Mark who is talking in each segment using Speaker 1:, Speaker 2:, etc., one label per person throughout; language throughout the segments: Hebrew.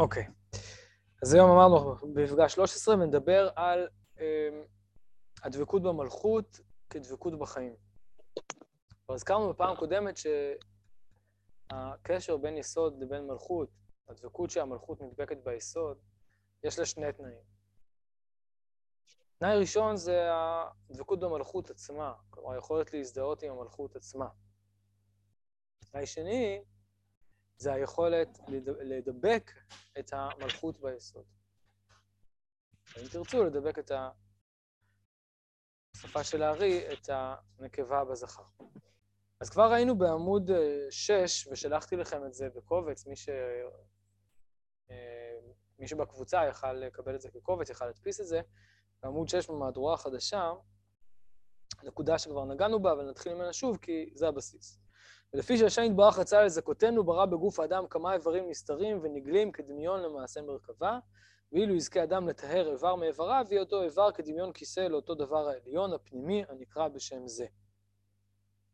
Speaker 1: אוקיי. אז היום אמרנו במפגש 13 ונדבר על אה, הדבקות במלכות כדבקות בחיים. כבר הזכרנו בפעם הקודמת שהקשר בין יסוד לבין מלכות, הדבקות שהמלכות נדבקת ביסוד, יש לה שני תנאים. תנאי ראשון זה הדבקות במלכות עצמה, כלומר היכולת להזדהות עם המלכות עצמה. תנאי שני זה היכולת לדבק את המלכות ביסוד. אם תרצו, לדבק את השפה של הארי, את הנקבה בזכר. אז כבר ראינו בעמוד 6, ושלחתי לכם את זה בקובץ, מי, ש... מי שבקבוצה יכל לקבל את זה כקובץ, יכל להדפיס את זה, בעמוד 6 במהדורה החדשה, נקודה שכבר נגענו בה, אבל נתחיל ממנה שוב, כי זה הבסיס. ולפי שהשם יתברך רצה לזכותנו, ברא בגוף האדם כמה איברים נסתרים ונגלים כדמיון למעשה מרכבה, ואילו יזכה אדם לטהר איבר מאיבריו, יהיה אותו איבר כדמיון כיסא לאותו דבר העליון, הפנימי, הנקרא בשם זה.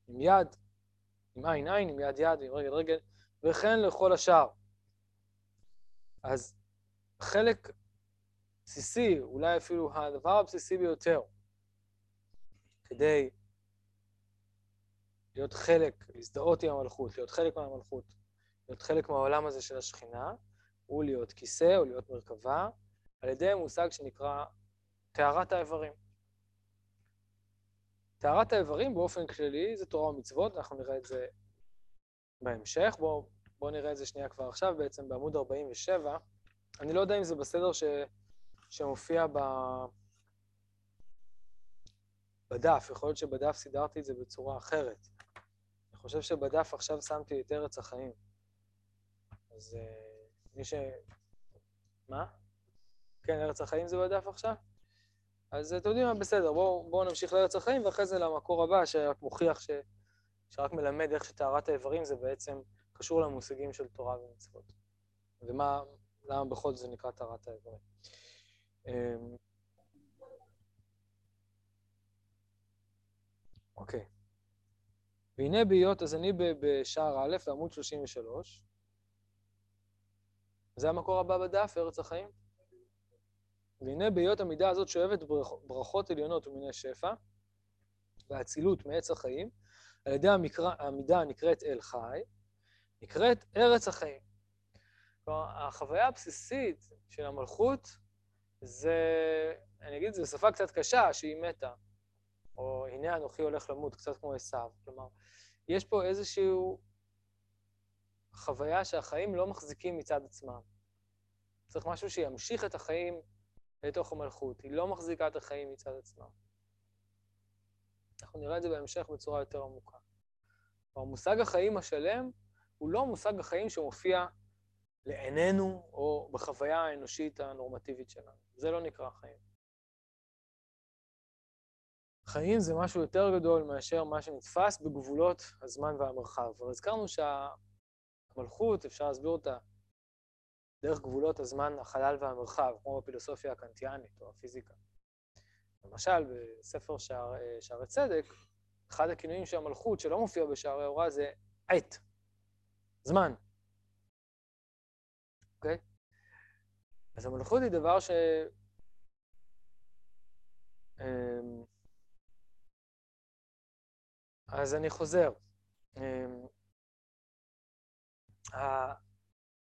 Speaker 1: עם יד, עם עין עין, עם יד יד, עם רגל רגל, וכן לכל השאר. אז חלק בסיסי, אולי אפילו הדבר הבסיסי ביותר, כדי להיות חלק, להזדהות עם המלכות, להיות חלק מהמלכות, להיות חלק מהעולם הזה של השכינה, הוא להיות כיסא או להיות מרכבה, על ידי מושג שנקרא טהרת האיברים. טהרת האיברים באופן כללי זה תורה ומצוות, אנחנו נראה את זה בהמשך. בואו בוא נראה את זה שנייה כבר עכשיו, בעצם בעמוד 47. אני לא יודע אם זה בסדר ש, שמופיע ב, בדף, יכול להיות שבדף סידרתי את זה בצורה אחרת. חושב שבדף עכשיו שמתי את ארץ החיים. אז uh, מי ש... מה? כן, ארץ החיים זה בדף עכשיו? אז אתם יודעים מה, בסדר, בואו בוא נמשיך לארץ החיים, ואחרי זה למקור הבא, שרק מוכיח, ש... שרק מלמד איך שטהרת האיברים זה בעצם קשור למושגים של תורה ומצוות. ומה, למה בכל זאת זה נקרא טהרת האיברים. אוקיי. והנה בהיות, אז אני בשער א', בעמוד 33. זה המקור הבא בדף, ארץ החיים. והנה בהיות המידה הזאת שואבת ברכות עליונות ומיני שפע, והאצילות מעץ החיים, על ידי המקרא, המידה הנקראת אל חי, נקראת ארץ החיים. כלומר, החוויה הבסיסית של המלכות זה, אני אגיד, זו שפה קצת קשה, שהיא מתה. או הנה אנוכי הולך למות, קצת כמו עשיו. כלומר, יש פה איזושהי חוויה שהחיים לא מחזיקים מצד עצמם. צריך משהו שימשיך את החיים לתוך המלכות. היא לא מחזיקה את החיים מצד עצמם. אנחנו נראה את זה בהמשך בצורה יותר עמוקה. כלומר, מושג החיים השלם הוא לא מושג החיים שמופיע לעינינו או בחוויה האנושית הנורמטיבית שלנו. זה לא נקרא חיים. חיים זה משהו יותר גדול מאשר מה שנתפס בגבולות הזמן והמרחב. אבל הזכרנו שהמלכות, אפשר להסביר אותה דרך גבולות הזמן, החלל והמרחב, כמו בפילוסופיה הקנטיאנית או הפיזיקה. למשל, בספר שער, שערי צדק, אחד הכינויים של המלכות שלא מופיע בשערי ההוראה זה עת, זמן. אוקיי? Okay? אז המלכות היא דבר ש... אז אני חוזר. אמ,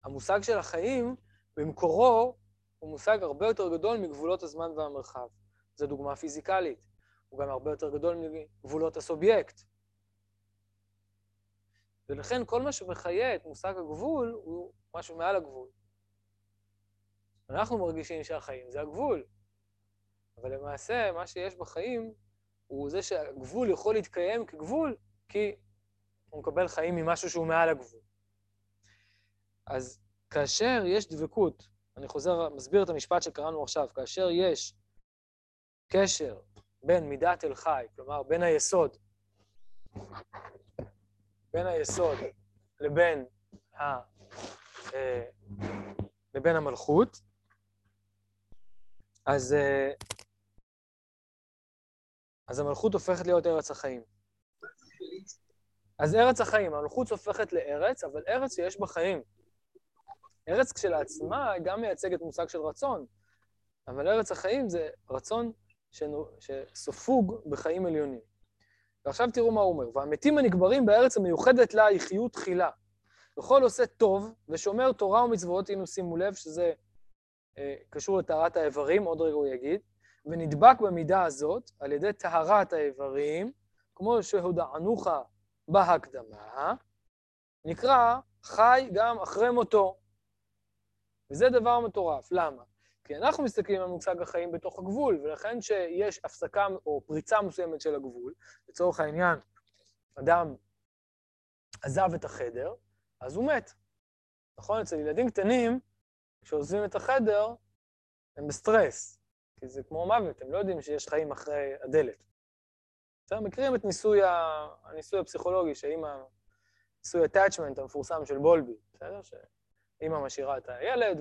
Speaker 1: המושג של החיים, במקורו, הוא מושג הרבה יותר גדול מגבולות הזמן והמרחב. זו דוגמה פיזיקלית. הוא גם הרבה יותר גדול מגבולות הסובייקט. ולכן כל מה שמחיה את מושג הגבול הוא משהו מעל הגבול. אנחנו מרגישים שהחיים זה הגבול, אבל למעשה מה שיש בחיים הוא זה שהגבול יכול להתקיים כגבול, כי הוא מקבל חיים ממשהו שהוא מעל הגבול. אז כאשר יש דבקות, אני חוזר, מסביר את המשפט שקראנו עכשיו, כאשר יש קשר בין מידת אל חי, כלומר, בין היסוד, בין היסוד לבין, ה, אה, לבין המלכות, אז אה, אז המלכות הופכת להיות ארץ החיים. אז ארץ החיים, המלכות הופכת לארץ, אבל ארץ שיש בה חיים. ארץ כשלעצמה גם מייצגת מושג של רצון, אבל ארץ החיים זה רצון שסופוג בחיים עליונים. ועכשיו תראו מה הוא אומר, והמתים הנקברים בארץ המיוחדת לה היא חיות תחילה. וכל עושה טוב ושומר תורה ומצוות, הנה שימו לב שזה אה, קשור לטהרת האיברים, עוד רגע הוא יגיד, ונדבק במידה הזאת על ידי טהרת האיברים, כמו שהודענוך בהקדמה, נקרא חי גם אחרי מותו. וזה דבר מטורף. למה? כי אנחנו מסתכלים על מושג החיים בתוך הגבול, ולכן שיש הפסקה או פריצה מסוימת של הגבול, לצורך העניין, אדם עזב את החדר, אז הוא מת. נכון? אצל ילדים קטנים, כשעוזבים את החדר, הם בסטרס, כי זה כמו מוות, הם לא יודעים שיש חיים אחרי הדלת. בסדר? מכירים את ניסוי, ה... הניסוי הפסיכולוגי, שאימא, ניסוי attachment המפורסם של בולבי, בסדר? שאימא משאירה את הילד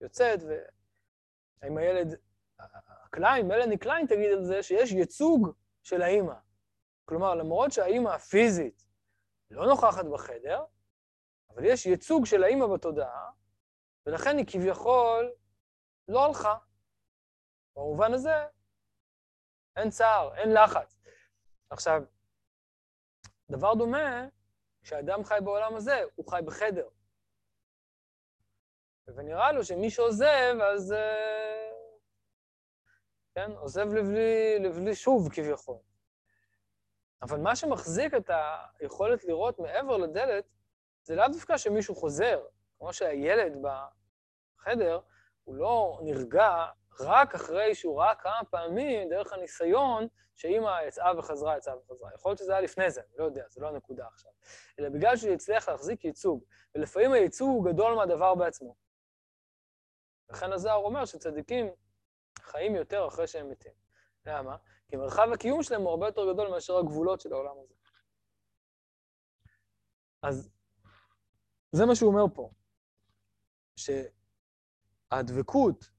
Speaker 1: ויוצאת, ועם הילד, קליין, מלאני קליין תגיד על זה שיש ייצוג של האימא. כלומר, למרות שהאימא הפיזית לא נוכחת בחדר, אבל יש ייצוג של האימא בתודעה, ולכן היא כביכול לא הלכה. במובן הזה, אין צער, אין לחץ. עכשיו, דבר דומה, כשאדם חי בעולם הזה, הוא חי בחדר. ונראה לו שמי שעוזב, אז... אה, כן, עוזב לבלי, לבלי שוב כביכול. אבל מה שמחזיק את היכולת לראות מעבר לדלת, זה לאו דווקא שמישהו חוזר. כמו שהילד בחדר, הוא לא נרגע רק אחרי שהוא ראה כמה פעמים, דרך הניסיון, שאימא יצאה וחזרה, יצאה וחזרה. יכול להיות שזה היה לפני זה, אני לא יודע, זה לא הנקודה עכשיו. אלא בגלל שהוא יצליח להחזיק ייצוג, ולפעמים הייצוג הוא גדול מהדבר בעצמו. לכן הזוהר אומר שצדיקים חיים יותר אחרי שהם מתים. למה? כי מרחב הקיום שלהם הוא הרבה יותר גדול מאשר הגבולות של העולם הזה. אז זה מה שהוא אומר פה, שהדבקות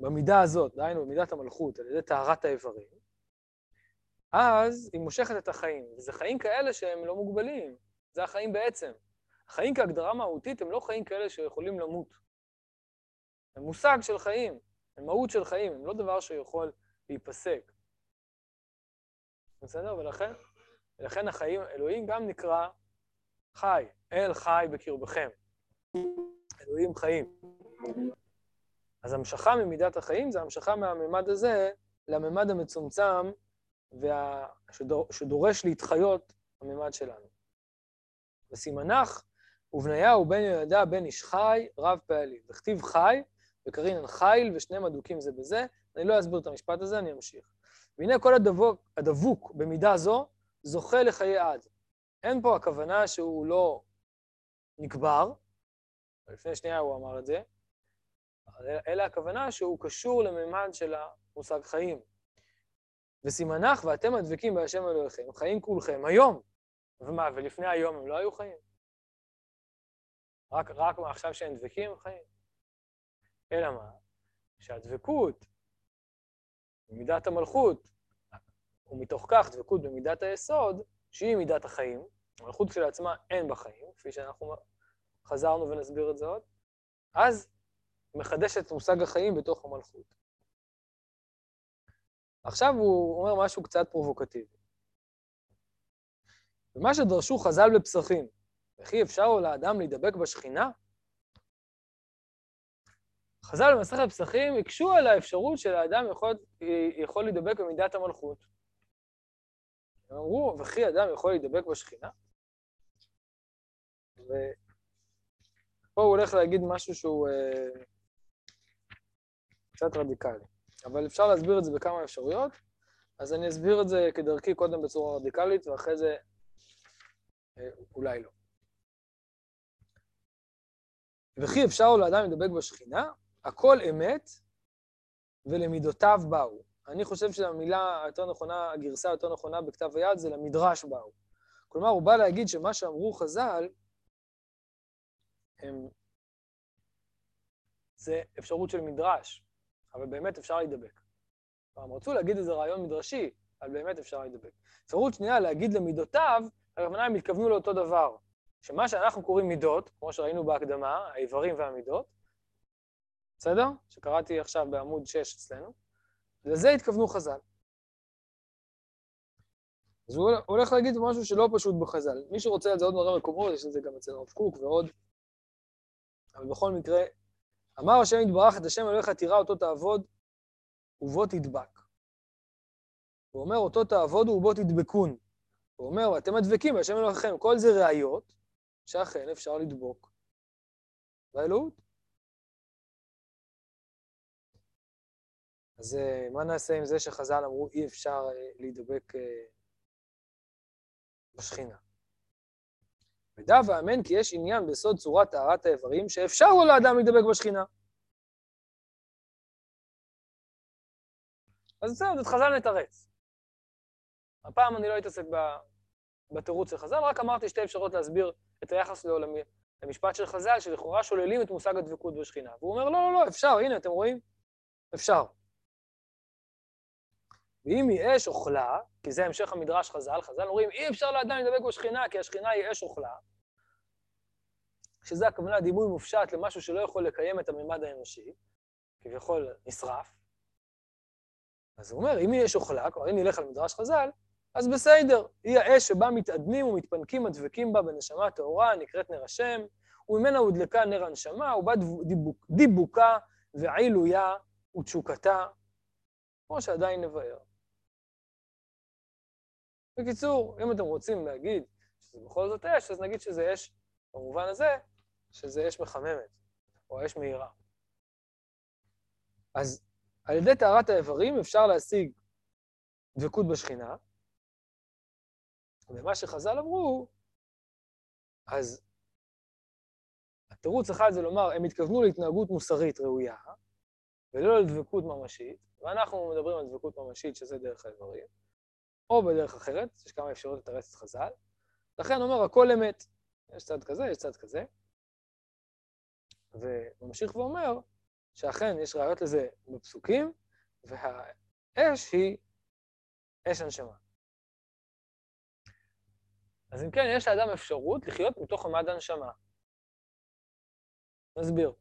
Speaker 1: במידה הזאת, דהיינו במידת המלכות, על ידי טהרת האיברים, אז היא מושכת את החיים. וזה חיים כאלה שהם לא מוגבלים, זה החיים בעצם. החיים כהגדרה מהותית הם לא חיים כאלה שיכולים למות. הם מושג של חיים, הם מהות של חיים, הם לא דבר שיכול להיפסק. בסדר? ולכן, ולכן החיים, אלוהים גם נקרא חי, אל חי בקרבכם. אלוהים חיים. אז המשכה ממידת החיים זה המשכה מהממד הזה לממד המצומצם וה... שדור... שדורש להתחיות הממד שלנו. וסימנך ובניהו בן יהודה בן איש חי רב פעלים. וכתיב חי וקרין חיל ושניהם אדוקים זה בזה. אני לא אסביר את המשפט הזה, אני אמשיך. והנה כל הדבוק, הדבוק במידה זו זוכה לחיי עד. אין פה הכוונה שהוא לא נקבר, לפני שנייה הוא אמר את זה, אלא הכוונה שהוא קשור לממד של המושג חיים. וסימנך ואתם הדבקים בהשם אלוהיכם, חיים כולכם היום. ומה, ולפני היום הם לא היו חיים? רק, רק עכשיו שהם דבקים הם חיים? אלא מה? שהדבקות במידת המלכות, ומתוך כך דבקות במידת היסוד, שהיא מידת החיים, המלכות כשלעצמה אין בה חיים, כפי שאנחנו חזרנו ונסביר את זה עוד, אז מחדש את מושג החיים בתוך המלכות. עכשיו הוא אומר משהו קצת פרובוקטיבי. ומה שדרשו חז"ל בפסחים, וכי אפשר או לאדם להידבק בשכינה? חז"ל במסכת פסחים הקשו על האפשרות של האדם יכול, יכול להידבק במידת המלכות. הם אמרו, וכי אדם יכול להידבק בשכינה? ופה הוא הולך להגיד משהו שהוא אה, קצת רדיקלי, אבל אפשר להסביר את זה בכמה אפשרויות, אז אני אסביר את זה כדרכי קודם בצורה רדיקלית, ואחרי זה אה, אולי לא. וכי אפשר לאדם לדבק בשכינה? הכל אמת ולמידותיו באו. אני חושב שהמילה היותר נכונה, הגרסה היותר נכונה בכתב היד זה למדרש באו. כלומר, הוא בא להגיד שמה שאמרו חז"ל, הם... זה אפשרות של מדרש, אבל באמת אפשר להידבק. הם רצו להגיד איזה רעיון מדרשי, אבל באמת אפשר להידבק. אפשרות שנייה, להגיד למידותיו, הכוונה הם התכוונו לאותו דבר. שמה שאנחנו קוראים מידות, כמו שראינו בהקדמה, האיברים והמידות, בסדר? שקראתי עכשיו בעמוד 6 אצלנו, לזה התכוונו חז"ל. אז הוא הולך להגיד משהו שלא פשוט בחז"ל. מי שרוצה על זה עוד מראה מקומות, יש לזה גם אצל הרב קוק ועוד. אבל בכל מקרה, אמר השם יתברך את השם אלוהיך תירא אותו תעבוד ובו תדבק. הוא אומר אותו תעבודו ובו תדבקון. הוא אומר, ואתם הדבקים בהשם אלוהיכם. כל זה ראיות שאכן אפשר לדבוק באלוהות. אז אה, מה נעשה עם זה שחז"ל אמרו אי אפשר אה, להידבק אה, בשכינה? ודע ואמן כי יש עניין בסוד צורת טהרת האיברים שאפשר לו לאדם להידבק בשכינה. אז בסדר, את חז"ל נתרץ. הפעם אני לא אתעסק בתירוץ של חז"ל, רק אמרתי שתי אפשרויות להסביר את היחס לעולמי, למשפט של חז"ל, שלכאורה שוללים את מושג הדבקות בשכינה. והוא אומר, לא, לא, לא, אפשר, הנה, אתם רואים? אפשר. ואם היא אש אוכלה, כי זה המשך המדרש חז"ל, חז"ל אומרים, אי אפשר לאדם לדבק בשכינה, כי השכינה היא אש אוכלה, שזה הכוונה דימוי מופשט למשהו שלא יכול לקיים את הממד האנושי, כביכול נשרף. אז הוא אומר, אם היא אש אוכלה, כלומר, אם נלך על מדרש חז"ל, אז בסדר, היא האש שבה מתאדנים ומתפנקים הדבקים בה בנשמה טהורה, נקראת נר השם, וממנה הודלקה נר הנשמה, ובה דיבוק, דיבוקה ועילויה ותשוקתה, כמו שעדיין נבהר. בקיצור, אם אתם רוצים להגיד שזה בכל זאת אש, אז נגיד שזה אש, במובן הזה, שזה אש מחממת, או אש מהירה. אז על ידי טהרת האיברים אפשר להשיג דבקות בשכינה, ומה שחז"ל אמרו, אז התירוץ אחד זה לומר, הם התכוונו להתנהגות מוסרית ראויה, ולא לדבקות ממשית, ואנחנו מדברים על דבקות ממשית, שזה דרך האיברים, או בדרך אחרת, יש כמה אפשרויות לתרץ את חז"ל. לכן אומר, הכל אמת. יש צד כזה, יש צד כזה. וממשיך ואומר שאכן יש ראיות לזה בפסוקים, והאש היא אש הנשמה. אז אם כן, יש לאדם אפשרות לחיות מתוך עמד הנשמה. נסביר.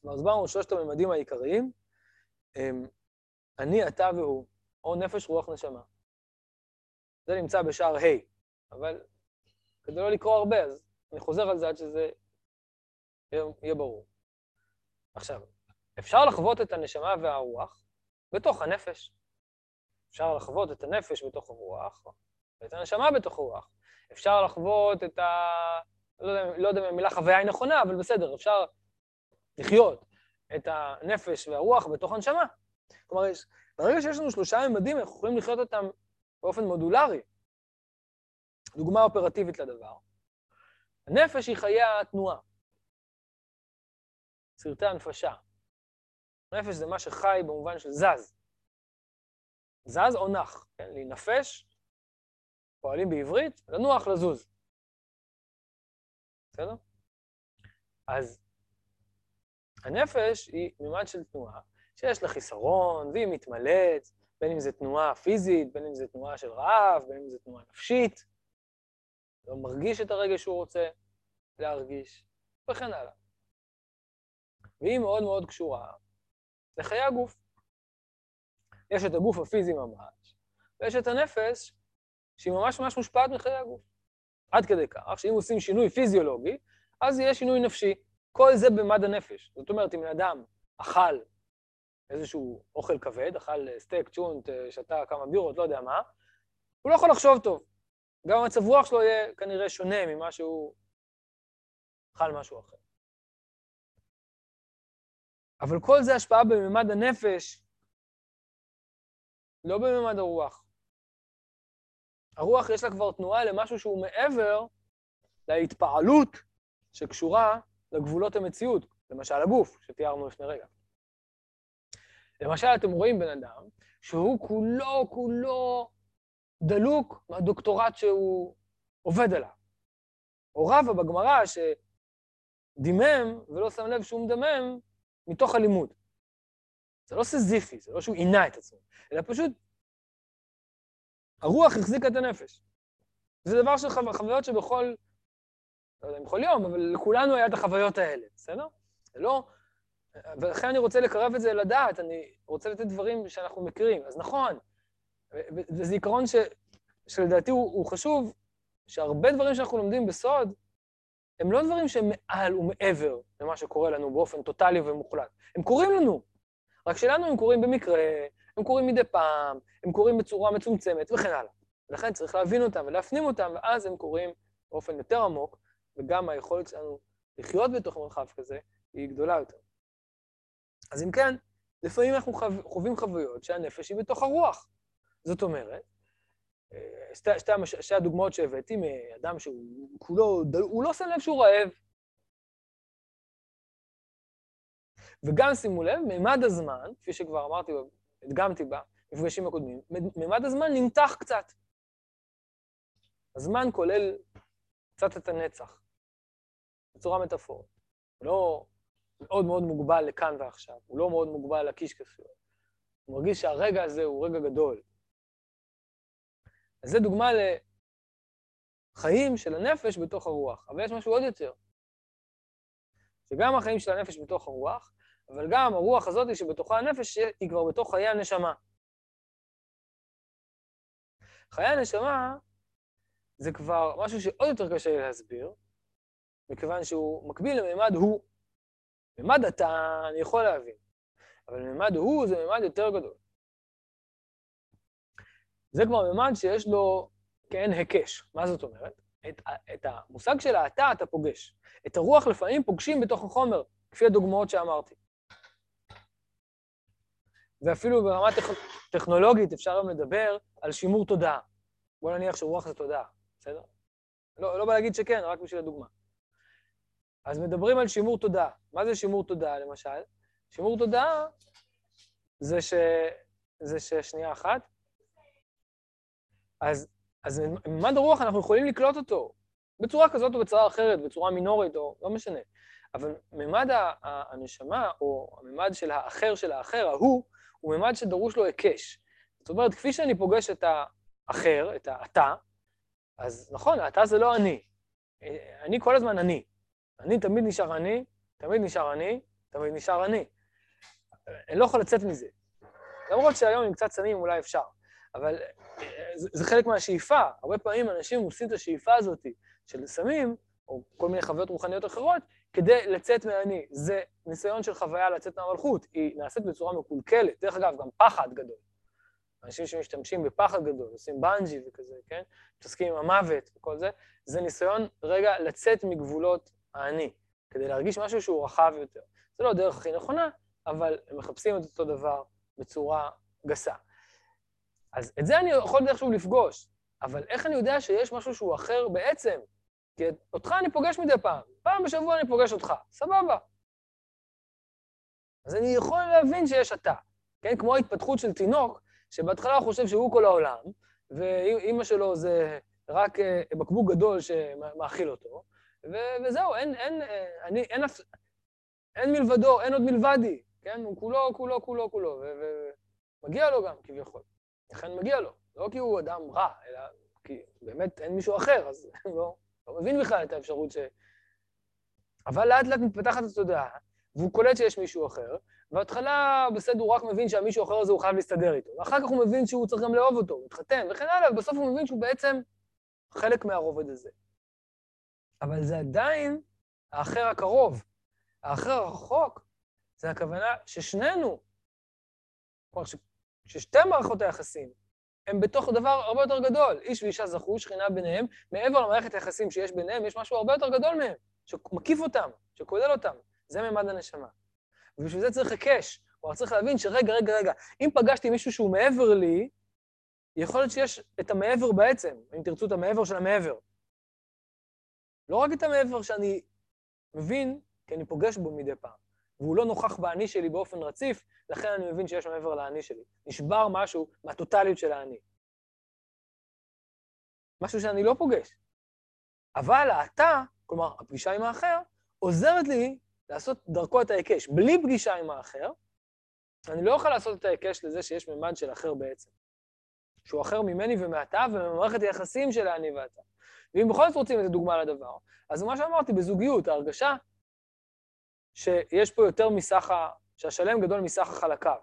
Speaker 1: כלומר, הסברנו שלושת הממדים העיקריים, אני, אתה והוא, או נפש, רוח, נשמה. זה נמצא בשער ה', אבל כדי לא לקרוא הרבה, אז אני חוזר על זה עד שזה יהיה, יהיה ברור. עכשיו, אפשר לחוות את הנשמה והרוח בתוך הנפש. אפשר לחוות את הנפש בתוך הרוח, ואת הנשמה בתוך הרוח. אפשר לחוות את ה... לא יודע, לא יודע אם המילה חוויה היא נכונה, אבל בסדר, אפשר לחיות את הנפש והרוח בתוך הנשמה. כלומר, יש, ברגע שיש לנו שלושה ממדים, אנחנו יכולים לחיות אותם באופן מודולרי. דוגמה אופרטיבית לדבר. הנפש היא חיי התנועה, סרטי הנפשה. נפש זה מה שחי במובן של זז. זז או נח, כן? להינפש, פועלים בעברית, לנוח, לזוז. בסדר? אז הנפש היא מימד של תנועה שיש לה חיסרון, והיא מתמלאת, בין אם זו תנועה פיזית, בין אם זו תנועה של רעב, בין אם זו תנועה נפשית, לא מרגיש את הרגש שהוא רוצה להרגיש, וכן הלאה. והיא מאוד מאוד קשורה לחיי הגוף. יש את הגוף הפיזי ממש, ויש את הנפש שהיא ממש ממש מושפעת מחיי הגוף. עד כדי כך שאם עושים שינוי פיזיולוגי, אז יהיה שינוי נפשי. כל זה במד הנפש. זאת אומרת, אם אדם אכל איזשהו אוכל כבד, אכל סטייק, צ'ונט, שתה כמה בירות, לא יודע מה, הוא לא יכול לחשוב טוב. גם המצב רוח שלו יהיה כנראה שונה ממה שהוא אכל משהו אחר. אבל כל זה השפעה בממד הנפש, לא בממד הרוח. הרוח יש לה כבר תנועה למשהו שהוא מעבר להתפעלות שקשורה לגבולות המציאות, למשל הגוף, שתיארנו לפני רגע. למשל, אתם רואים בן אדם שהוא כולו, כולו דלוק מהדוקטורט שהוא עובד עליו. או רבא בגמרא שדימם ולא שם לב שהוא מדמם מתוך הלימוד. זה לא סזיפי, זה לא שהוא עינה את עצמו, אלא פשוט הרוח החזיקה את הנפש. זה דבר של חו... חוויות שבכל לא יודע אם כל יום, אבל לכולנו היה את החוויות האלה, בסדר? זה לא... ולכן אני רוצה לקרב את זה לדעת, אני רוצה לתת דברים שאנחנו מכירים. אז נכון, וזה עיקרון ש, שלדעתי הוא, הוא חשוב, שהרבה דברים שאנחנו לומדים בסוד, הם לא דברים שהם מעל ומעבר למה שקורה לנו באופן טוטאלי ומוחלט. הם קורים לנו, רק שלנו הם קורים במקרה, הם קורים מדי פעם, הם קורים בצורה מצומצמת וכן הלאה. ולכן צריך להבין אותם ולהפנים אותם, ואז הם קורים באופן יותר עמוק, וגם היכולת שלנו לחיות בתוך מרחב כזה היא גדולה יותר. אז אם כן, לפעמים אנחנו חווים חוויות שהנפש היא בתוך הרוח. זאת אומרת, אה, שתי, שתי, שתי הדוגמאות שהבאתי מאדם שהוא כולו, הוא לא שם לב שהוא רעב. וגם שימו לב, מימד הזמן, כפי שכבר אמרתי, הדגמתי במפגשים הקודמים, מימד הזמן נמתח קצת. הזמן כולל קצת את הנצח, בצורה מטאפורית. לא מאוד מאוד מוגבל לכאן ועכשיו, הוא לא מאוד מוגבל לקישקעסיות. הוא מרגיש שהרגע הזה הוא רגע גדול. אז זו דוגמה לחיים של הנפש בתוך הרוח, אבל יש משהו עוד יותר. שגם החיים של הנפש בתוך הרוח, אבל גם הרוח הזאת שבתוכה הנפש היא כבר בתוך חיי הנשמה. חיי הנשמה זה כבר משהו שעוד יותר קשה להסביר, מכיוון שהוא מקביל למימד הוא. מימד אתה, אני יכול להבין, אבל מימד הוא זה מימד יותר גדול. זה כבר מימד שיש לו כאין היקש. מה זאת אומרת? את, את המושג של האתה אתה פוגש. את הרוח לפעמים פוגשים בתוך החומר, כפי הדוגמאות שאמרתי. ואפילו ברמה טכ... טכנולוגית אפשר גם לדבר על שימור תודעה. בוא נניח שרוח זה תודעה, בסדר? לא, לא בא להגיד שכן, רק בשביל הדוגמה. אז מדברים על שימור תודעה. מה זה שימור תודעה, למשל? שימור תודעה זה ש... זה ש... שנייה אחת. אז, אז ממד הרוח אנחנו יכולים לקלוט אותו, בצורה כזאת או בצורה אחרת, בצורה מינורית או לא משנה. אבל ממד הנשמה, או הממד של האחר של האחר, ההוא, הוא ממד שדרוש לו היקש. זאת אומרת, כפי שאני פוגש את האחר, את האתה, אז נכון, האתה זה לא אני. אני כל הזמן אני. אני תמיד נשאר אני, תמיד נשאר אני, תמיד נשאר אני. אני לא יכול לצאת מזה. למרות שהיום עם קצת סמים אולי אפשר. אבל זה, זה חלק מהשאיפה. הרבה פעמים אנשים עושים את השאיפה הזאת של סמים, או כל מיני חוויות רוחניות אחרות, כדי לצאת מהאני. זה ניסיון של חוויה לצאת מהמלכות. היא נעשית בצורה מקולקלת. דרך אגב, גם פחד גדול. אנשים שמשתמשים בפחד גדול, עושים בנג'י וכזה, כן? מתעסקים עם המוות וכל זה, זה ניסיון רגע לצאת מגבולות האני, כדי להרגיש משהו שהוא רחב יותר. זה לא הדרך הכי נכונה, אבל הם מחפשים את אותו דבר בצורה גסה. אז את זה אני יכול איכשהו לפגוש, אבל איך אני יודע שיש משהו שהוא אחר בעצם? כי אותך אני פוגש מדי פעם, פעם בשבוע אני פוגש אותך, סבבה. אז אני יכול להבין שיש אתה, כן? כמו ההתפתחות של תינוק, שבהתחלה הוא חושב שהוא כל העולם, ואימא שלו זה רק אה, בקבוק גדול שמאכיל אותו, ו- וזהו, אין, אין, אה, אני, אין, אין, אין מלבדו, אין עוד מלבדי, כן? הוא כולו, כולו, כולו, כולו, ומגיע לו גם, כביכול. לכן מגיע לו, לא כי הוא אדם רע, אלא כי באמת אין מישהו אחר, אז לא, לא מבין בכלל את האפשרות ש... אבל לאט לאט מתפתחת התודעה, והוא קולט שיש מישהו אחר, בהתחלה בסדר הוא רק מבין שהמישהו אחר הזה הוא חייב להסתדר איתו, ואחר כך הוא מבין שהוא צריך גם לאהוב אותו, להתחתן וכן הלאה, ובסוף הוא מבין שהוא בעצם חלק מהרובד הזה. אבל זה עדיין האחר הקרוב. האחר הרחוק, זה הכוונה ששנינו, כלומר ששתי מערכות היחסים הם בתוך דבר הרבה יותר גדול. איש ואישה זכו, שכינה ביניהם, מעבר למערכת היחסים שיש ביניהם, יש משהו הרבה יותר גדול מהם, שמקיף אותם, שכולל אותם. זה ממד הנשמה. ובשביל זה צריך היקש. כלומר, צריך להבין שרגע, רגע, רגע, אם פגשתי מישהו שהוא מעבר לי, יכול להיות שיש את המעבר בעצם, אם תרצו את המעבר של המעבר. לא רק את המעבר שאני מבין, כי אני פוגש בו מדי פעם. והוא לא נוכח באני שלי באופן רציף, לכן אני מבין שיש מעבר לאני שלי. נשבר משהו מהטוטליות של האני. משהו שאני לא פוגש. אבל האתה, כלומר, הפגישה עם האחר, עוזרת לי לעשות דרכו את ההיקש. בלי פגישה עם האחר, אני לא יכול לעשות את ההיקש לזה שיש ממד של אחר בעצם. שהוא אחר ממני ומעתה וממערכת היחסים של האני ואתה. ואם בכל זאת רוצים איזה דוגמה לדבר, אז מה שאמרתי, בזוגיות, ההרגשה שיש פה יותר מסך ה... שהשלם גדול מסך החלקיו.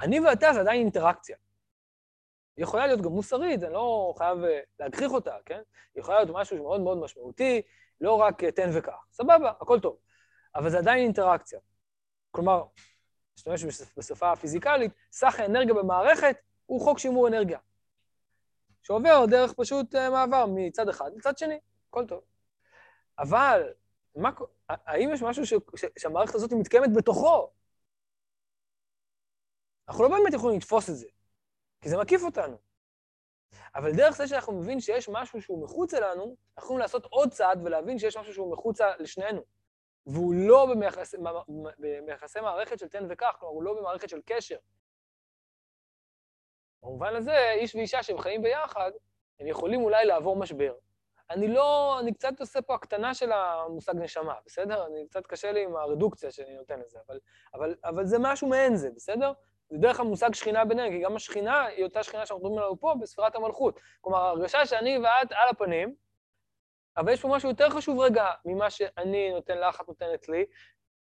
Speaker 1: אני ואתה זה עדיין אינטראקציה. היא יכולה להיות גם מוסרית, אני לא חייב אה, להגחיך אותה, כן? היא יכולה להיות משהו שמאוד מאוד משמעותי, לא רק אה, תן וקח. סבבה, הכל טוב. אבל זה עדיין אינטראקציה. כלומר, נשתמש בשפה הפיזיקלית, סך האנרגיה במערכת הוא חוק שימור אנרגיה. שעובר דרך פשוט אה, מעבר מצד אחד לצד שני, הכל טוב. אבל מה, האם יש משהו ש, ש, שהמערכת הזאת מתקיימת בתוכו? אנחנו לא באמת יכולים לתפוס את זה, כי זה מקיף אותנו. אבל דרך זה שאנחנו מבין שיש משהו שהוא מחוץ אלינו, אנחנו יכולים לעשות עוד צעד ולהבין שיש משהו שהוא מחוצה לשנינו. והוא לא במייחסי מערכת של תן וקח, כלומר, הוא לא במערכת של קשר. במובן הזה, איש ואישה שהם חיים ביחד, הם יכולים אולי לעבור משבר. אני לא, אני קצת עושה פה הקטנה של המושג נשמה, בסדר? אני קצת קשה לי עם הרדוקציה שאני נותן לזה, אבל, אבל, אבל זה משהו מעין זה, בסדר? זה דרך המושג שכינה ביניהם, כי גם השכינה היא אותה שכינה שאנחנו מדברים עליו פה בספירת המלכות. כלומר, ההרגשה שאני ואת על הפנים, אבל יש פה משהו יותר חשוב רגע ממה שאני נותן לך, את נותנת לי.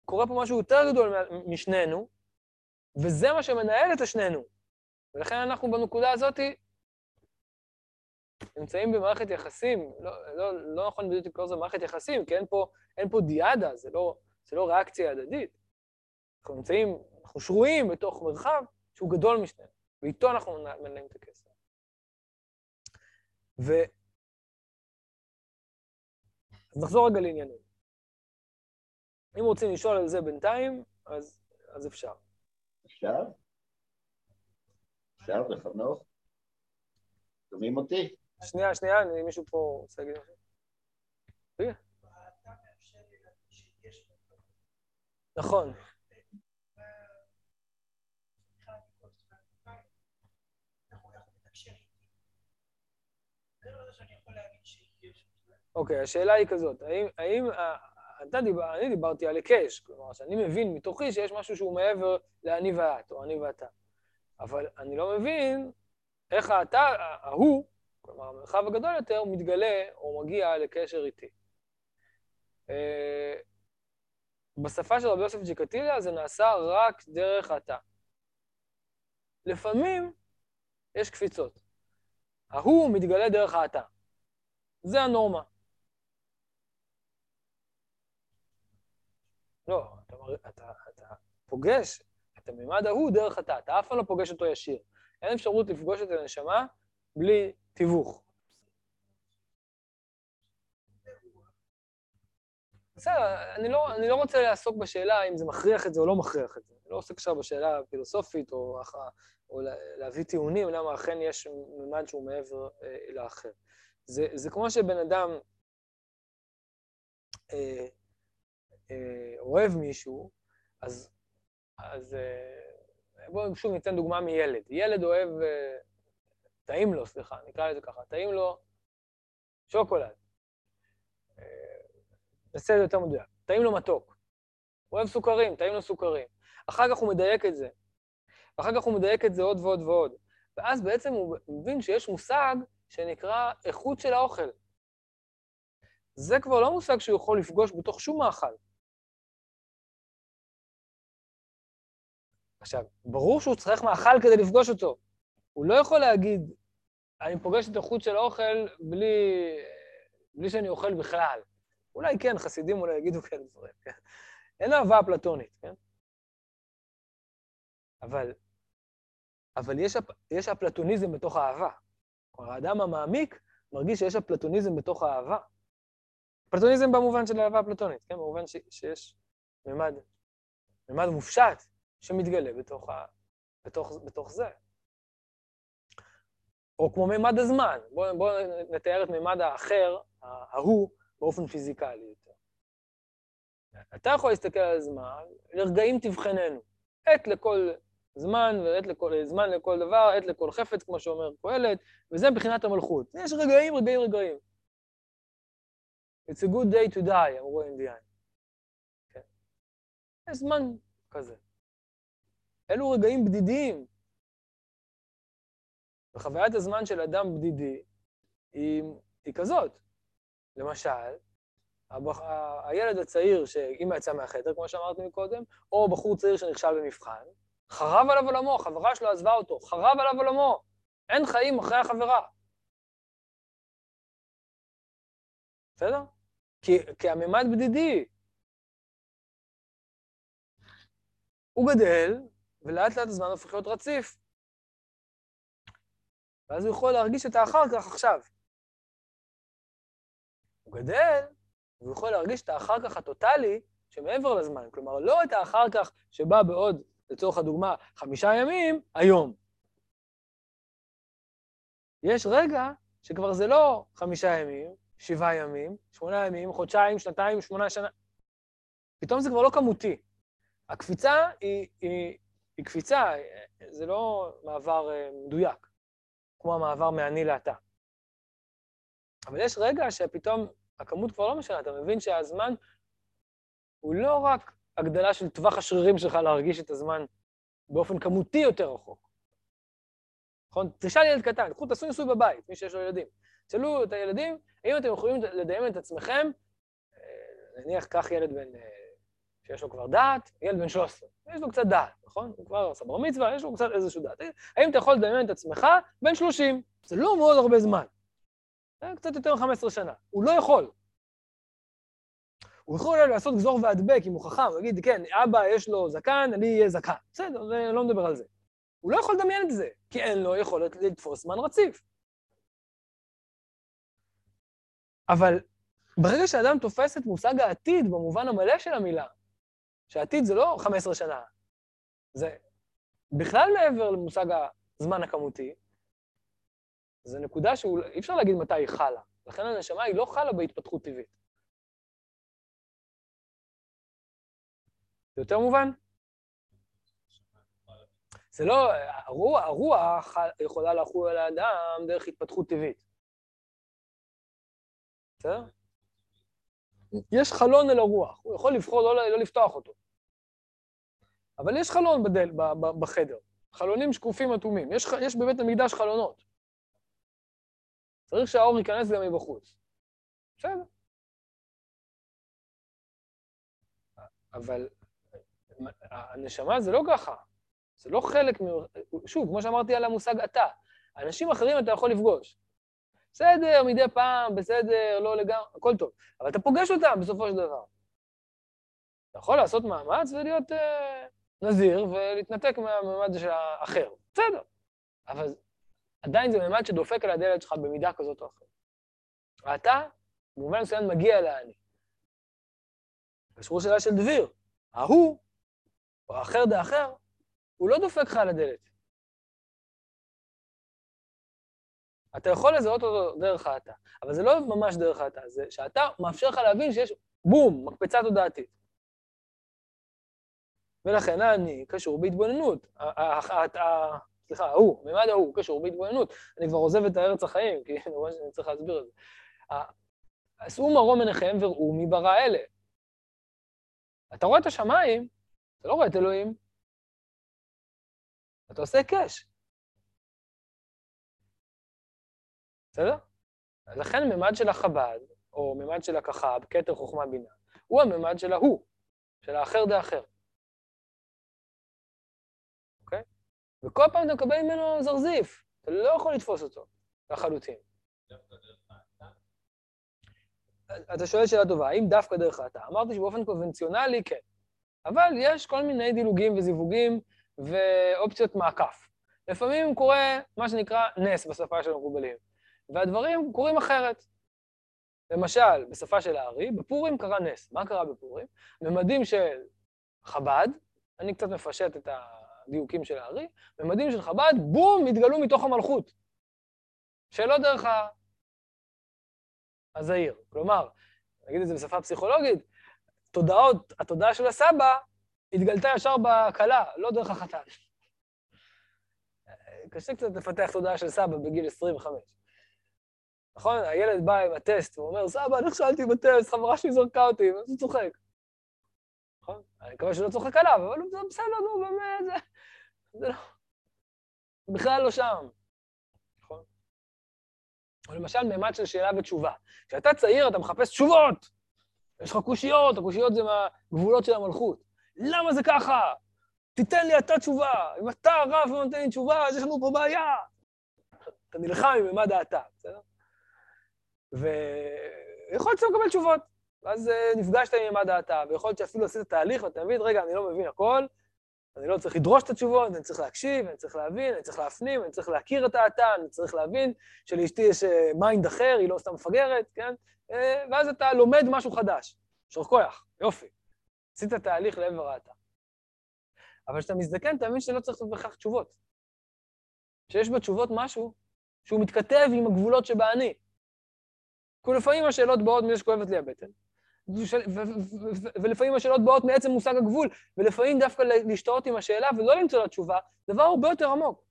Speaker 1: קורה פה משהו יותר גדול משנינו, וזה מה שמנהל את השנינו. ולכן אנחנו בנקודה הזאת נמצאים במערכת יחסים, לא, לא, לא נכון בדיוק לקרוא לזה מערכת יחסים, כי אין פה, אין פה דיאדה, זה לא, זה לא ריאקציה הדדית. אנחנו נמצאים, אנחנו שרויים בתוך מרחב שהוא גדול משנינו, ואיתו אנחנו מנהלים את הכסף. ו... אז נחזור רגע לעניינים. אם רוצים לשאול על זה בינתיים, אז, אז אפשר.
Speaker 2: אפשר? אפשר לחנוך? שומעים אותי?
Speaker 1: שנייה, שנייה, אני, מישהו פה רוצה להגיד? רגע. נכון. אוקיי, השאלה היא כזאת, האם, האם אתה דיבר, אני דיברתי על היקש, כלומר, שאני מבין מתוכי שיש משהו שהוא מעבר לאני ואת, או אני ואתה. אבל אני לא מבין איך האתה, ההוא, כלומר, המרחב הגדול יותר, מתגלה או מגיע לקשר איתי. אה, בשפה של רבי יוסף ג'יקטיליה זה נעשה רק דרך התא. לפעמים יש קפיצות. ההוא מתגלה דרך האתה. זה הנורמה. לא, אתה, אתה, אתה פוגש הממד ההוא דרך התא, אתה אף פעם לא פוגש אותו ישיר. אין אפשרות לפגוש את הנשמה בלי תיווך. בסדר, אני לא, אני לא רוצה לעסוק בשאלה אם זה מכריח את זה או לא מכריח את זה. אני לא עוסק עכשיו בשאלה הפילוסופית או, או להביא טיעונים למה אכן יש ממד שהוא מעבר אה, לאחר. זה, זה כמו שבן אדם אה, אה, אוהב מישהו, אז, אז אה, בואו שוב ניתן דוגמה מילד. ילד אוהב, אה, טעים לו, סליחה, נקרא לזה ככה, טעים לו שוקולד. נעשה את זה יותר מדויק. טעים לו מתוק. הוא אוהב סוכרים, טעים לו סוכרים. אחר כך הוא מדייק את זה. ואחר כך הוא מדייק את זה עוד ועוד ועוד. ואז בעצם הוא מבין שיש מושג שנקרא איכות של האוכל. זה כבר לא מושג שהוא יכול לפגוש בתוך שום מאכל. עכשיו, ברור שהוא צריך מאכל כדי לפגוש אותו. הוא לא יכול להגיד, אני פוגש את איכות של האוכל בלי, בלי שאני אוכל בכלל. אולי כן, חסידים אולי יגידו כאלה דברים, כן? אין אהבה אפלטונית, כן? אבל, אבל יש, יש אפלטוניזם בתוך האהבה. כלומר, האדם המעמיק מרגיש שיש אפלטוניזם בתוך האהבה. אפלטוניזם במובן של אהבה אפלטונית, כן? במובן ש, שיש ממד, ממד מופשט שמתגלה בתוך, ה, בתוך, בתוך זה. או כמו ממד הזמן, בואו בוא נתאר את ממד האחר, ההוא, באופן פיזיקלי יותר. אתה יכול להסתכל על הזמן, לרגעים תבחננו. עת לכל זמן, ועת לכל, זמן לכל דבר, עת לכל חפץ, כמו שאומר קהלת, וזה מבחינת המלכות. יש רגעים, רגעים, רגעים. It's a good day to die, אמרו האינדיאנים. כן. יש זמן כזה. אלו רגעים בדידים. וחוויית הזמן של אדם בדידי היא, היא כזאת. למשל, הבח... הילד הצעיר שאימא יצאה מהחדר, כמו שאמרתי מקודם, או בחור צעיר שנכשל במבחן, חרב עליו עולמו, חברה שלו עזבה אותו, חרב עליו עולמו. אין חיים אחרי החברה. בסדר? כי, כי הממד בדידי. הוא גדל, ולאט לאט הזמן הופך להיות רציף. ואז הוא יכול להרגיש את האחר כך עכשיו. הוא גדל, והוא יכול להרגיש את האחר כך הטוטלי שמעבר לזמן. כלומר, לא את האחר כך שבא בעוד, לצורך הדוגמה, חמישה ימים, היום. יש רגע שכבר זה לא חמישה ימים, שבעה ימים, שמונה ימים, חודשיים, שנתיים, שמונה שנה. פתאום זה כבר לא כמותי. הקפיצה היא, היא, היא קפיצה, זה לא מעבר אה, מדויק, כמו המעבר מאני לאתה. אבל יש רגע שפתאום הכמות כבר לא משנה, אתה מבין שהזמן הוא לא רק הגדלה של טווח השרירים שלך להרגיש את הזמן באופן כמותי יותר רחוק. נכון? תשאל ילד קטן, קחו, תעשו ניסוי בבית, מי שיש לו ילדים. תשאלו את הילדים, האם אתם יכולים לדמיין את עצמכם, אה, נניח, קח ילד בן, אה, שיש לו כבר דעת, ילד בן 13, יש לו קצת דעת, נכון? הוא כבר עשה בר מצווה, יש לו קצת איזשהו דעת. האם אתה יכול לדמיין את עצמך בן 30? זה לא מאוד הרבה זמן. זה קצת יותר מ-15 שנה. הוא לא יכול. הוא יכול אולי לעשות גזור והדבק אם הוא חכם, הוא יגיד, כן, אבא יש לו זקן, אני אהיה זקן. בסדר, אני לא מדבר על זה. הוא לא יכול לדמיין את זה, כי אין לו יכולת לתפוס זמן רציף. אבל ברגע שאדם תופס את מושג העתיד במובן המלא של המילה, שעתיד זה לא 15 שנה, זה בכלל מעבר למושג הזמן הכמותי, זו נקודה שאי אפשר להגיד מתי היא חלה. לכן הנשמה היא לא חלה בהתפתחות טבעית. זה יותר מובן? זה לא, הרוח, הרוח יכולה לחול על האדם דרך התפתחות טבעית. בסדר? יש חלון אל הרוח, הוא יכול לבחור לא, לא לפתוח אותו. אבל יש חלון בדל, ב, ב, בחדר, חלונים שקופים אטומים. יש, יש בבית המקדש חלונות. צריך שהאור ייכנס גם מבחוץ. בסדר. אבל הנשמה זה לא ככה. זה לא חלק מ... שוב, כמו שאמרתי על המושג אתה. אנשים אחרים אתה יכול לפגוש. בסדר, מדי פעם, בסדר, לא לגמרי, הכל טוב. אבל אתה פוגש אותם בסופו של דבר. אתה יכול לעשות מאמץ ולהיות אה, נזיר ולהתנתק מהממד של האחר. בסדר. אבל עדיין זה ממד שדופק על הדלת שלך במידה כזאת או אחרת. ואתה, במובן מסוים, מגיע לאני. קשור שאלה של דביר. ההוא, או האחר דאחר, הוא לא דופק לך על הדלת. אתה יכול לזהות אותו דרך האתה, אבל זה לא ממש דרך האתה, זה שאתה מאפשר לך להבין שיש בום, מקפצה תודעתית. ולכן אני קשור בהתבוננות. סליחה, ההוא, מימד ההוא, קשור בהתבוננות. אני כבר עוזב את הארץ החיים, כי אני רואה שאני צריך להסביר את זה. עשו מרום עיניכם וראו מי ברא אלה. אתה רואה את השמיים, אתה לא רואה את אלוהים. אתה עושה קאש. בסדר? לכן ממד של החב"ד, או ממד של הכחב, כתר חוכמה בינה, הוא הממד של ההוא, של האחר דאחר. אוקיי? וכל פעם אתה מקבל ממנו זרזיף, אתה לא יכול לתפוס אותו לחלוטין. אתה שואל שאלה טובה, האם דווקא דרך האתה? אמרתי שבאופן קונבנציונלי, כן. אבל יש כל מיני דילוגים וזיווגים ואופציות מעקף. לפעמים קורה מה שנקרא נס בשפה של המקובלים. והדברים קורים אחרת. למשל, בשפה של הארי, בפורים קרה נס. מה קרה בפורים? ממדים של חב"ד, אני קצת מפשט את הדיוקים של הארי, ממדים של חב"ד, בום, התגלו מתוך המלכות. שלא דרך הזעיר. כלומר, נגיד את זה בשפה פסיכולוגית, תודעות, התודעה של הסבא התגלתה ישר בכלה, לא דרך החתן. קשה קצת לפתח תודעה של סבא בגיל 25. נכון? הילד בא עם הטסט ואומר, סבא, נכשלתי בטסט, חברה שלי זרקה אותי, ואז הוא צוחק. נכון? אני מקווה שהוא לא צוחק עליו, אבל זה בסדר, נו, באמת, זה... זה לא... בכלל לא שם. נכון? או למשל מימד של שאלה ותשובה. כשאתה צעיר אתה מחפש תשובות. יש לך קושיות, הקושיות זה מהגבולות של המלכות. למה זה ככה? תיתן לי אתה תשובה. אם אתה רב ונותן לי תשובה, אז יש לנו פה בעיה. אתה נלחם עם מימד האתה, בסדר? ויכול להיות שאתה מקבל תשובות. ואז אה, נפגשת עם מימד האתה, ויכול להיות שאפילו עשית תהליך ואתה מבין, רגע, אני לא מבין הכל, אני לא צריך לדרוש את התשובות, אני צריך להקשיב, אני צריך להבין, אני צריך להפנים, אני צריך להכיר את האתה, אני צריך להבין שלאשתי יש mind אה, אחר, היא לא סתם מפגרת, כן? אה, ואז אתה לומד משהו חדש. יישר כוח, יופי. עשית תהליך לעבר האתה. אבל כשאתה מזדקן, אתה מבין שלא צריך לעשות בכך תשובות. שיש בתשובות משהו שהוא מתכתב עם הגבולות שבאני. כי לפעמים השאלות באות מזה שכואבת לי הבטן, ולפעמים השאלות באות מעצם מושג הגבול, ולפעמים דווקא להשתאות עם השאלה ולא למצוא לה תשובה, דבר הרבה יותר עמוק.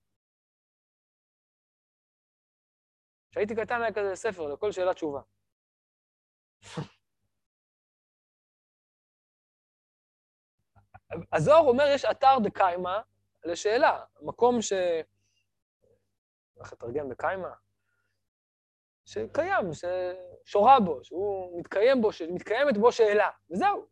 Speaker 1: כשהייתי קטן היה כזה ספר, לכל שאלה תשובה. הזוהר אומר, יש אתר דקיימה לשאלה, מקום ש... איך לתרגם בקיימה? שקיים, ששורה בו, שהוא מתקיים בו, שמתקיימת בו שאלה, וזהו.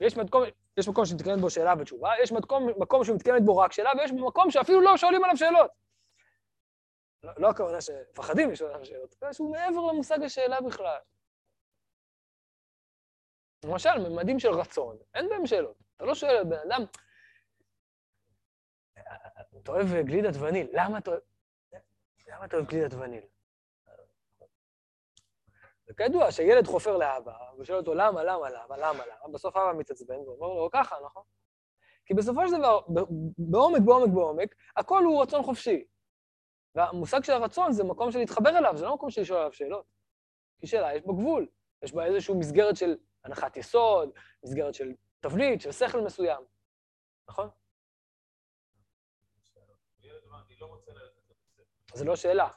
Speaker 1: יש מקום, יש מקום שמתקיימת בו שאלה ותשובה, יש מקום, מקום שמתקיימת בו רק שאלה, ויש מקום שאפילו לא שואלים עליו שאלות. לא, לא הכוונה שמפחדים לשאול עליו שאלות, אלא שהוא מעבר למושג השאלה בכלל. למשל, ממדים של רצון, אין בהם שאלות. אתה לא שואל בן אדם, אתה אוהב גלידת וניל. למה אתה אוהב גלידת וניל? וכידוע, שילד חופר לאבא, ושואל אותו למה, למה, למה, למה, למה, בסוף אבא מתעצבן ואומר לו, ככה, נכון? כי בסופו של דבר, בעומק, בעומק, בעומק, הכל הוא רצון חופשי. והמושג של הרצון זה מקום של להתחבר אליו, זה לא מקום של לשאול עליו שאלות. כי שאלה, יש בו גבול. יש בה איזושהי מסגרת של הנחת יסוד, מסגרת של תבנית, של שכל מסוים, נכון? זה לא שאלה.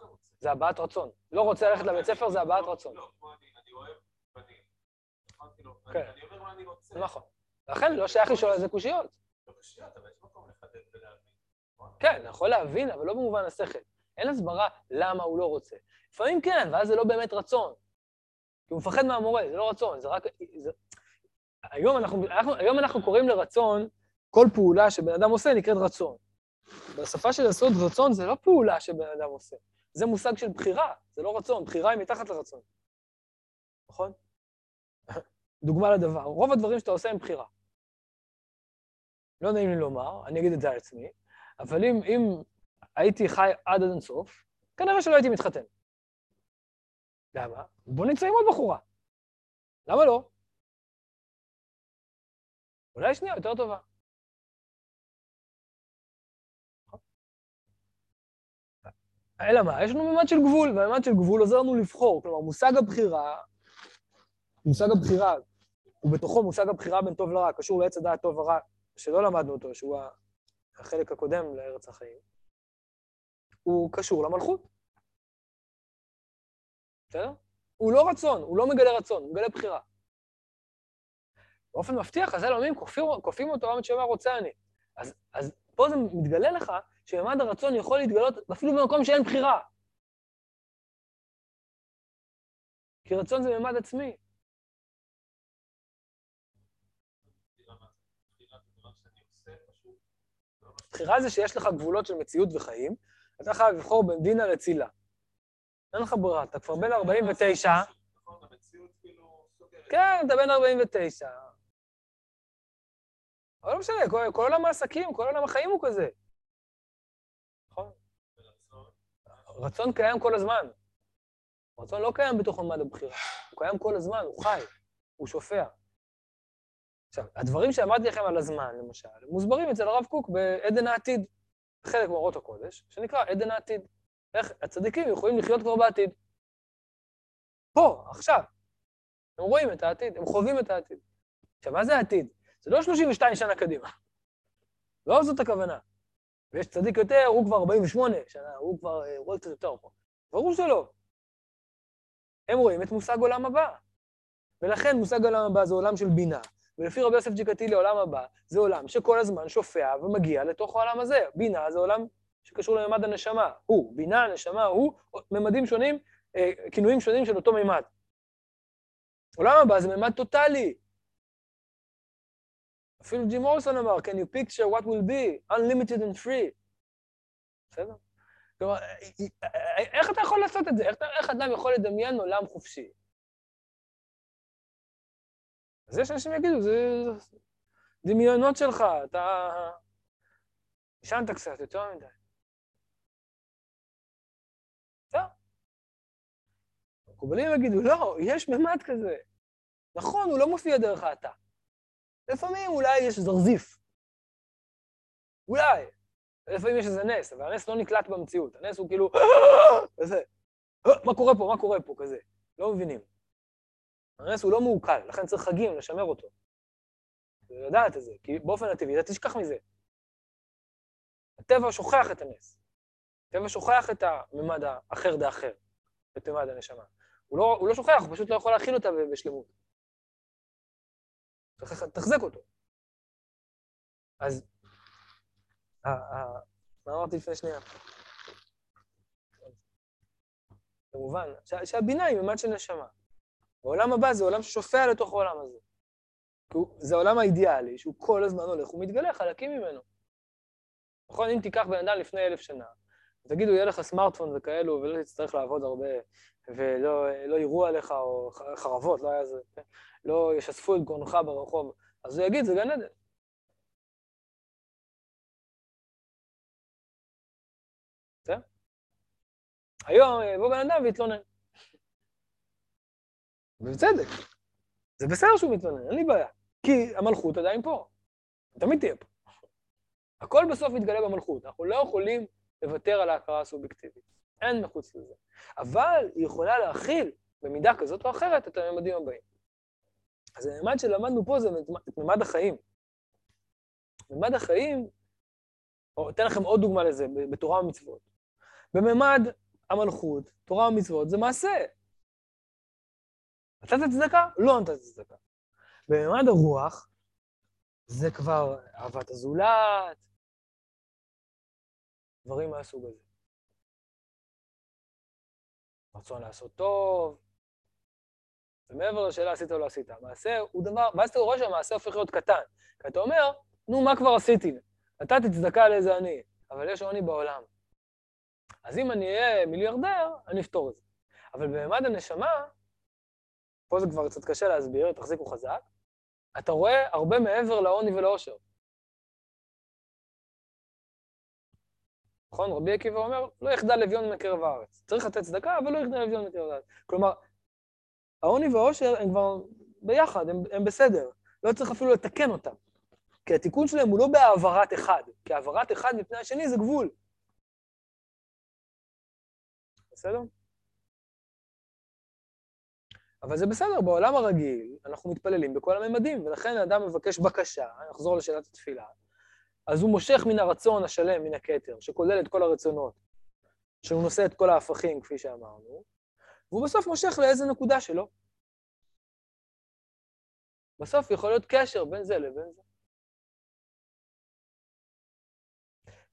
Speaker 1: זה הבעת רצון. לא רוצה ללכת לבית ספר, זה הבעת רצון.
Speaker 3: לא, כמו אני, אני אוהב בנים.
Speaker 1: כן. אני אומר מה אני רוצה. נכון. לכן לא שייך לשאול על זה קושיות.
Speaker 3: לא קושיות, אבל יש מקום לחדד ולהבין.
Speaker 1: כן, יכול להבין, אבל לא במובן השכל. אין הסברה למה הוא לא רוצה. לפעמים כן, ואז זה לא באמת רצון. כי הוא מפחד מהמורה, זה לא רצון, זה רק... זה... היום, אנחנו, אנחנו, היום אנחנו קוראים לרצון, כל פעולה שבן אדם עושה נקראת רצון. בשפה של יסוד רצון זה לא פעולה שבן אדם עושה. זה מושג של בחירה, זה לא רצון, בחירה היא מתחת לרצון. נכון? דוגמה לדבר, רוב הדברים שאתה עושה הם בחירה. לא נעים לי לומר, אני אגיד את זה על עצמי, אבל אם, אם הייתי חי עד עד אינסוף, כנראה שלא הייתי מתחתן. למה? בוא נמצא עם עוד בחורה. למה לא? אולי שנייה יותר טובה. אלא מה? יש לנו ממד של גבול, והממד של גבול עוזר לנו לבחור. כלומר, מושג הבחירה, מושג הבחירה, ובתוכו מושג הבחירה בין טוב לרע, קשור לעץ הדעת טוב ורע, שלא למדנו אותו, שהוא החלק הקודם לארץ החיים, הוא קשור למלכות. בסדר? הוא לא רצון, הוא לא מגלה רצון, הוא מגלה בחירה. באופן מפתיע, חז"ל אומרים, כופים, אותו, עם שאומר רוצה אני. אז, אז פה זה מתגלה לך שממד הרצון יכול להתגלות אפילו במקום שאין בחירה. כי רצון זה ממד עצמי. בחירה זה שיש לך גבולות של מציאות וחיים, אתה חייב לבחור בין דינה לצילה. אין לך ברירה, אתה כבר בן 49. כן, אתה בן 49. אבל לא משנה, כל עולם העסקים, כל עולם החיים הוא כזה. רצון קיים כל הזמן. רצון לא קיים בתוך עמד הבחירה, הוא קיים כל הזמן, הוא חי, הוא שופע. עכשיו, הדברים שאמרתי לכם על הזמן, למשל, מוסברים אצל הרב קוק בעדן העתיד, חלק מאורות הקודש, שנקרא עדן העתיד. איך הצדיקים יכולים לחיות כבר בעתיד. פה, עכשיו. הם רואים את העתיד, הם חווים את העתיד. עכשיו, מה זה העתיד? זה לא 32 שנה קדימה. לא זאת הכוונה. ויש צדיק יותר, הוא כבר 48 שנה, הוא כבר אה, רואה קצת יותר פה. ברור שלא. הם רואים את מושג עולם הבא. ולכן מושג עולם הבא זה עולם של בינה. ולפי רבי יוסף ג'קטילי, עולם הבא זה עולם שכל הזמן שופע ומגיע לתוך העולם הזה. בינה זה עולם שקשור לממד הנשמה. הוא, בינה, נשמה, הוא, ממדים שונים אה, כינויים שונים של אותו מימד. עולם הבא זה מימד טוטאלי. אפילו ג'ים מורסון אמר, can you picture what will be, unlimited and free. בסדר? כלומר, איך אתה יכול לעשות את זה? איך, איך אדם יכול לדמיין עולם חופשי? אז יש אנשים יגידו, זה דמיונות שלך, אתה... ישנת קצת, יותר מדי. זהו. מקובלים יגידו, לא, יש ממד כזה. נכון, הוא לא מופיע דרך האתר. לפעמים אולי יש זרזיף. אולי. לפעמים יש איזה נס, אבל הנס לא נקלט במציאות. הנס הוא כאילו, כזה, מה קורה פה, מה קורה פה, כזה. לא מבינים. הנס הוא לא מעוקל, לכן צריך חגים לשמר אותו. לדעת את זה, כי באופן הטבעי אתה תשכח מזה. הטבע שוכח את הנס. הטבע שוכח את הממד האחר דאחר, את ממד הנשמה. הוא לא, הוא לא שוכח, הוא פשוט לא יכול להכיל אותה בשלמות. לתחזק אותו. אז, מה אמרתי לפני שנייה? כמובן, שהבינה היא ממד של נשמה. העולם הבא זה עולם ששופע לתוך העולם הזה. זה העולם האידיאלי, שהוא כל הזמן הולך ומתגלה חלקים ממנו. נכון? אם תיקח בן אדם לפני אלף שנה, תגידו, יהיה לך סמארטפון וכאלו, ולא תצטרך לעבוד הרבה, ולא לא יראו עליך, או חרבות, לא היה זה, כן? לא ישספו את גרונך ברחוב, אז הוא יגיד, זה גן עדן. היום יבוא בן אדם ויתלונן. ובצדק. זה בסדר שהוא מתלונן, אין לי בעיה. כי המלכות עדיין פה. תמיד תהיה פה. הכל בסוף מתגלה במלכות. אנחנו לא יכולים לוותר על ההכרה הסובייקטיבית. אין מחוץ לזה. אבל היא יכולה להכיל, במידה כזאת או אחרת, את הממדים הבאים. אז הממד שלמדנו פה זה את ממד החיים. ממד החיים, או אתן לכם עוד דוגמה לזה, בתורה ומצוות. בממד המלכות, תורה ומצוות, זה מעשה. נתת צדקה? לא נתת צדקה. בממד הרוח, זה כבר אהבת הזולת, דברים מהסוג הזה. רצון לעשות טוב, ומעבר לשאלה עשית או לא עשית. המעשה הוא דבר, ואז אתה רואה שהמעשה הופך להיות קטן. כי אתה אומר, נו, מה כבר עשיתי? נתתי צדקה לאיזה עני, אבל יש עוני בעולם. אז אם אני אהיה מיליארדר, אני אפתור את זה. אבל בממד הנשמה, פה זה כבר קצת קשה להסביר, תחזיקו חזק, אתה רואה הרבה מעבר לעוני ולעושר. נכון? רבי עקיבא אומר, לא יחדל אביון מקרב הארץ. צריך לתת צדקה, אבל לא יחדל אביון מקרב הארץ. כלומר, העוני והעושר הם כבר ביחד, הם, הם בסדר. לא צריך אפילו לתקן אותם. כי התיקון שלהם הוא לא בהעברת אחד, כי העברת אחד מפני השני זה גבול. בסדר? אבל זה בסדר, בעולם הרגיל אנחנו מתפללים בכל הממדים, ולכן האדם מבקש בקשה, נחזור לשאלת התפילה, אז הוא מושך מן הרצון השלם, מן הכתר, שכולל את כל הרצונות, שהוא נושא את כל ההפכים, כפי שאמרנו, והוא בסוף מושך לאיזה נקודה שלו. בסוף יכול להיות קשר בין זה לבין זה.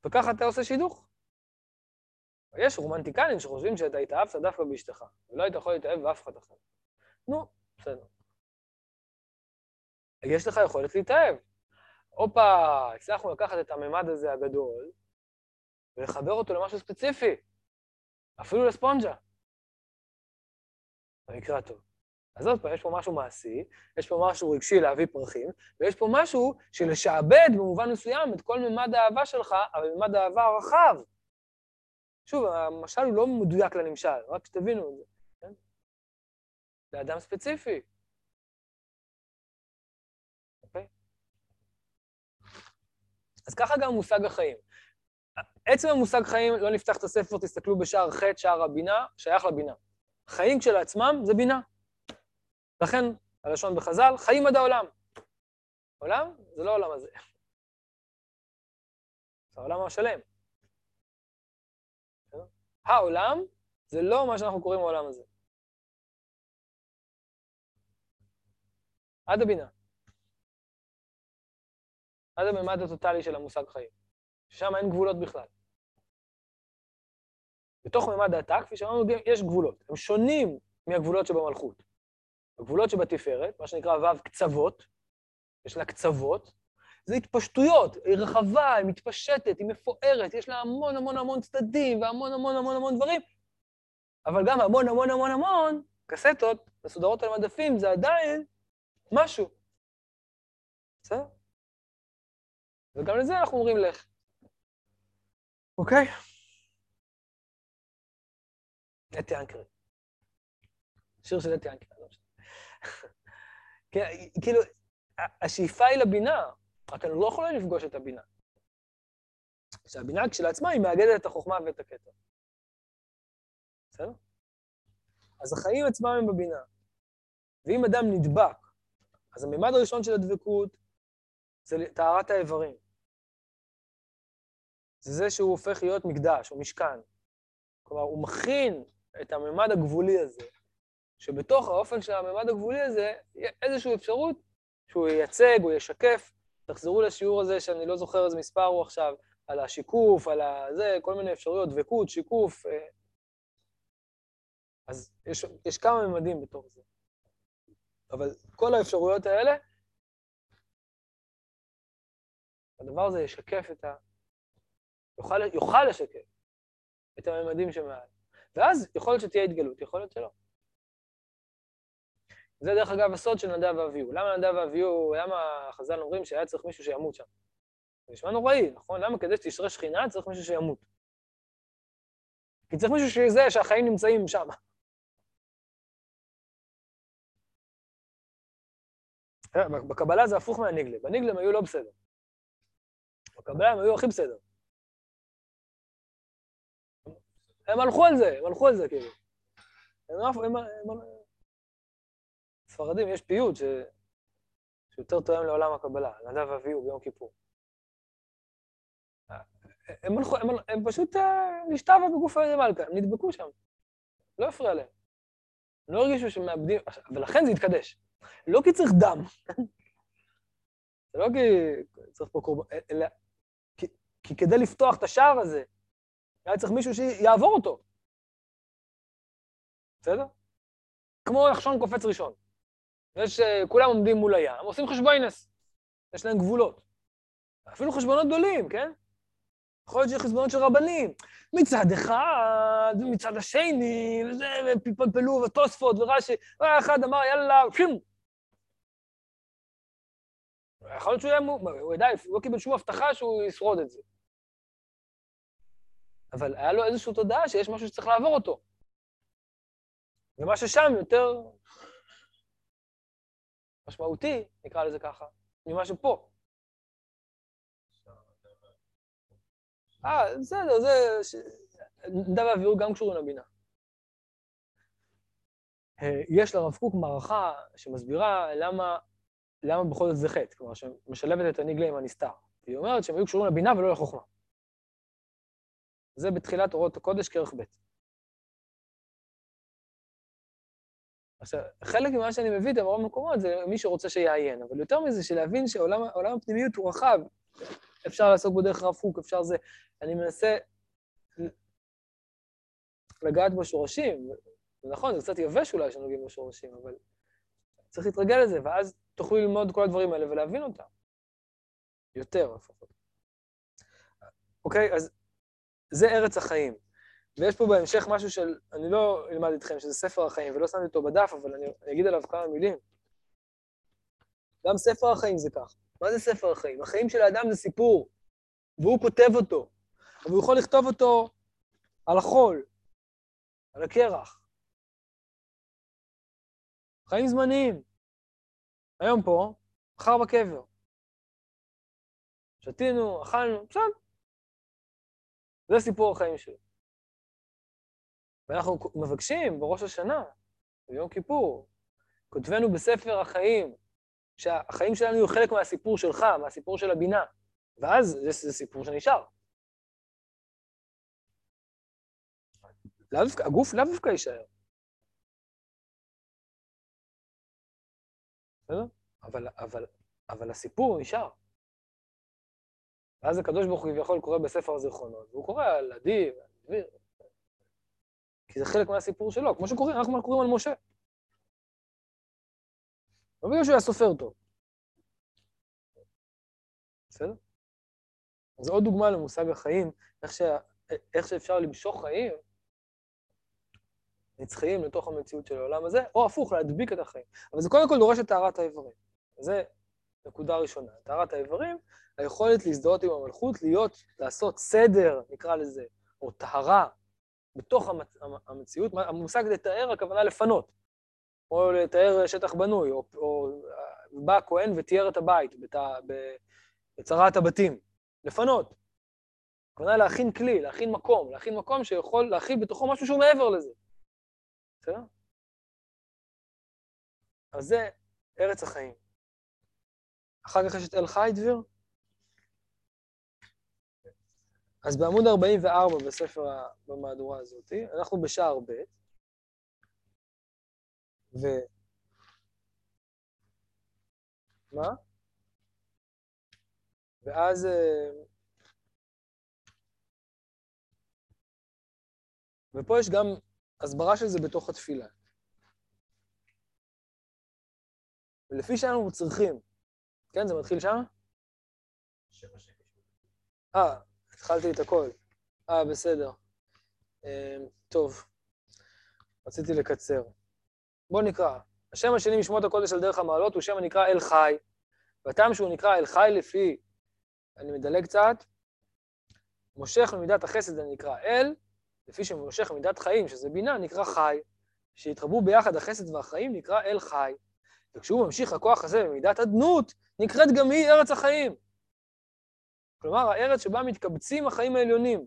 Speaker 1: וככה אתה עושה שידוך. יש רומנטיקנים שחושבים שאתה התאהבת דווקא באשתך, ולא היית יכול להתאהב באף אחד אחר. נו, בסדר. יש לך יכולת להתאהב. הופה, הצלחנו לקחת את הממד הזה הגדול ולחבר אותו למשהו ספציפי, אפילו לספונג'ה. במקרה הטוב. אז עוד פעם, יש פה משהו מעשי, יש פה משהו רגשי להביא פרחים, ויש פה משהו של לשעבד במובן מסוים את כל ממד האהבה שלך, אבל ממד האהבה הרחב. שוב, המשל הוא לא מדויק לנמשל, רק שתבינו את זה. לאדם ספציפי. אוקיי? אז ככה גם מושג החיים. עצם המושג חיים, לא נפתח את הספר, תסתכלו בשער ח', שער הבינה, שייך לבינה. חיים כשלעצמם זה בינה. לכן, הלשון בחז"ל, חיים עד העולם. עולם זה לא העולם הזה. זה העולם השלם. העולם זה לא מה שאנחנו קוראים העולם הזה. עד הבינה. עד הממד הטוטלי של המושג חיים. ששם אין גבולות בכלל. בתוך מימד העתק, כפי שאמרנו, יש גבולות. הם שונים מהגבולות שבמלכות. הגבולות שבתפארת, מה שנקרא ו' קצוות, יש לה קצוות, זה התפשטויות, היא רחבה, היא מתפשטת, היא מפוארת, יש לה המון המון המון צדדים והמון המון המון המון דברים, אבל גם המון המון המון המון קסטות מסודרות על מדפים, זה עדיין משהו. בסדר? וגם לזה אנחנו אומרים לך. אוקיי? אתי אנקרי. שיר של אתי אנקרי, לא משנה. כאילו, השאיפה היא לבינה, רק אנחנו לא יכולים לפגוש את הבינה. שהבינה כשלעצמה היא מאגדת את החוכמה ואת הכתר. בסדר? אז החיים עצמם הם בבינה. ואם אדם נדבק, אז הממד הראשון של הדבקות זה טהרת האיברים. זה זה שהוא הופך להיות מקדש או משכן. כלומר, הוא מכין את הממד הגבולי הזה, שבתוך האופן של הממד הגבולי הזה, איזושהי אפשרות שהוא ייצג, הוא ישקף. תחזרו לשיעור הזה, שאני לא זוכר איזה מספר הוא עכשיו, על השיקוף, על הזה, כל מיני אפשרויות, דבקות, שיקוף. אה. אז יש, יש כמה ממדים בתוך זה. אבל כל האפשרויות האלה, הדבר הזה ישקף את ה... יוכל, יוכל לשקף את הממדים שמעל. ואז יכול להיות שתהיה התגלות, יכול להיות שלא. זה דרך אגב הסוד של נדב ואביהו. למה נדב ואביהו, למה החז"ל אומרים שהיה צריך מישהו שימות שם? זה נשמע נוראי, נכון? למה כדי שתשרה שכינה צריך מישהו שימות? כי צריך מישהו שזה, שהחיים נמצאים שם. אה, בקבלה זה הפוך מהניגלה. בניגלה הם היו לא בסדר. בקבלה הם היו הכי בסדר. הם הלכו על זה, הם הלכו על זה, כאילו. הם, הם, הם, ספרדים יש פיוט ש... שיותר תואם לעולם הקבלה, נדב ואביהו ביום כיפור. הם, הלכו, הם, הם פשוט אה, נשתבו בגוף העיר מלכה, הם נדבקו שם. לא הפריע להם. הם לא הרגישו שהם מאבדים, ולכן זה התקדש. לא כי צריך דם. לא כי צריך פה קורבן, אלא כי, כי כדי לפתוח את השער הזה, היה צריך מישהו שיעבור אותו. בסדר? כמו נחשון קופץ ראשון. יש, אה, כולם עומדים מול הים, עושים חשבוינס. יש להם גבולות. אפילו חשבונות גדולים, כן? יכול להיות שיש חשבונות של רבנים. מצד אחד, ומצד השני, וזה, ופלפלו, ותוספות, ורש"י, אחד אמר, יאללה, שים. יכול להיות שהוא יהיה, הוא ידע, הוא לא קיבל שום הבטחה שהוא ישרוד את זה. אבל היה לו איזושהי תודעה שיש משהו שצריך לעבור אותו. ומה ששם יותר משמעותי, נקרא לזה ככה, ממה שפה. אה, בסדר, זה... נדב ואביהו גם קשורים לבינה. אה, יש לרב קוק מערכה שמסבירה למה, למה בכל זאת זה חטא, כלומר, שמשלבת את הנגלה עם הנסתר. היא אומרת שהם היו קשורים לבינה ולא לחוכמה. זה בתחילת אורות הקודש, כרך ב'. עכשיו, חלק ממה שאני מביא את ברוב המקומות זה מי שרוצה שיעיין, אבל יותר מזה, שלהבין שעולם הפנימיות הוא רחב. אפשר לעסוק בו דרך רב חוק, אפשר זה... אני מנסה לגעת בשורשים. נכון, זה קצת יבש אולי שנוגעים בשורשים, אבל צריך להתרגל לזה, ואז תוכלו ללמוד כל הדברים האלה ולהבין אותם. יותר לפחות. אוקיי, אז זה ארץ החיים. ויש פה בהמשך משהו של, אני לא אלמד איתכם, שזה ספר החיים, ולא שמתי אותו בדף, אבל אני אגיד עליו כמה מילים. גם ספר החיים זה כך. מה זה ספר החיים? החיים של האדם זה סיפור, והוא כותב אותו, אבל הוא יכול לכתוב אותו על החול, על הקרח. חיים זמניים. היום פה, מחר בקבר. שתינו, אכלנו, בסדר. זה סיפור החיים שלי. ואנחנו מבקשים בראש השנה, ביום כיפור, כותבנו בספר החיים, שהחיים שלנו יהיו חלק מהסיפור שלך, מהסיפור של הבינה, ואז זה, זה סיפור שנשאר. הגוף לאו דווקא יישאר. בסדר? אבל, אבל, אבל הסיפור נשאר. ואז הקדוש ברוך הוא כביכול קורא בספר הזיכרונות, והוא קורא על עדי ועל דביר. כי זה חלק מהסיפור שלו, כמו שקוראים, אנחנו קוראים על משה. לא בגלל שהוא היה סופר טוב. בסדר? אז עוד דוגמה למושג החיים, איך, ש... איך שאפשר למשוך חיים נצחיים לתוך המציאות של העולם הזה, או הפוך, להדביק את החיים. אבל זה קודם כל דורש את טהרת האיברים. זה נקודה ראשונה. טהרת האיברים, היכולת להזדהות עם המלכות, להיות, לעשות סדר, נקרא לזה, או טהרה, בתוך המצ... המציאות. המושג לתאר, הכוונה לפנות. או לתאר שטח בנוי, או, או בא הכהן ותיאר את הבית, בת... בצרת הבתים. לפנות. הכוונה להכין כלי, להכין מקום, להכין מקום שיכול להכיל בתוכו משהו שהוא מעבר לזה. בסדר? אז זה ארץ החיים. אחר כך יש את אל חי, דביר? אז בעמוד 44 בספר, במהדורה הזאת, אנחנו בשער ב', ו... מה? ואז... אה, ופה יש גם הסברה של זה בתוך התפילה. ולפי שאנחנו צריכים, כן, זה מתחיל שם? אה, התחלתי את הכל. אה, בסדר. אה, טוב, רציתי לקצר. בואו נקרא. השם השני משמות הקודש על דרך המעלות הוא שם הנקרא אל חי, והטעם שהוא נקרא אל חי לפי, אני מדלג קצת, מושך ממידת החסד הנקרא אל, לפי שמושך ממידת חיים, שזה בינה, נקרא חי. שהתרבו ביחד החסד והחיים נקרא אל חי. וכשהוא ממשיך הכוח הזה במידת אדנות, נקראת גם היא ארץ החיים. כלומר, הארץ שבה מתקבצים החיים העליונים.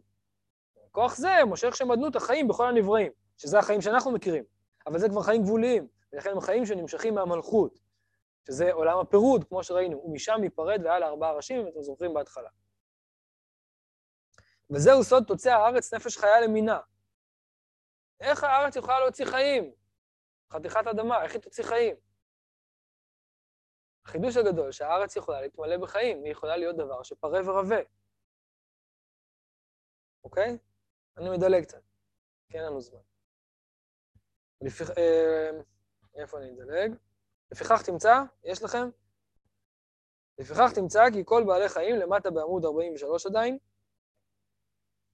Speaker 1: כוח זה מושך שם אדנות החיים בכל הנבראים, שזה החיים שאנחנו מכירים. אבל זה כבר חיים גבוליים, ולכן הם חיים שנמשכים מהמלכות, שזה עולם הפירוד, כמו שראינו, ומשם ייפרד והיה לארבעה ראשים, אם אתם זוכרים בהתחלה. וזהו סוד תוצא הארץ נפש חיה למינה. איך הארץ יכולה להוציא חיים? חתיכת אדמה, איך היא תוציא חיים? החידוש הגדול, שהארץ יכולה להתמלא בחיים, היא יכולה להיות דבר שפרה ורבה. אוקיי? אני מדלג קצת, כי אין לנו זמן. לפי, אה, איפה אני אדלג? לפיכך תמצא, יש לכם? לפיכך תמצא כי כל בעלי חיים, למטה בעמוד 43 עדיין,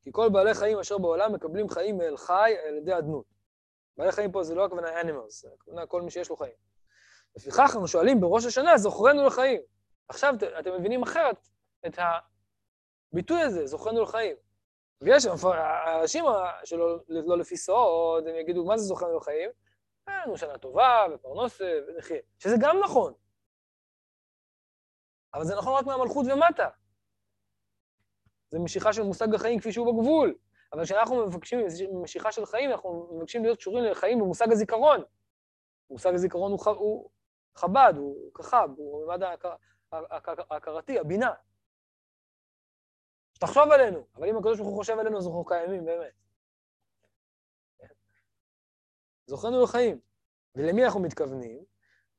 Speaker 1: כי כל בעלי חיים אשר בעולם מקבלים חיים מאל חי על ידי אדנות. בעלי חיים פה זה לא הכוונה animals, זה הכוונה כל מי שיש לו חיים. לפיכך אנחנו שואלים בראש השנה, זוכרנו לחיים. עכשיו אתם מבינים אחרת את הביטוי הזה, זוכרנו לחיים. ויש אנשים שלא לא לפי סוד, הם יגידו, מה זה זוכרנו לחיים? היה לנו שנה טובה, ופרנוסה, ונחיה. שזה גם נכון. אבל זה נכון רק מהמלכות ומטה. זה משיכה של מושג החיים כפי שהוא בגבול. אבל כשאנחנו מבקשים משיכה של חיים, אנחנו מבקשים להיות קשורים לחיים במושג הזיכרון. מושג הזיכרון הוא. הוא חב"ד, הוא כחב, הוא מימד ההכרתי, הבינה. שתחשוב עלינו, אבל אם הקדוש ברוך הוא חושב עלינו, אז אנחנו קיימים באמת. זוכרנו לחיים. ולמי אנחנו מתכוונים?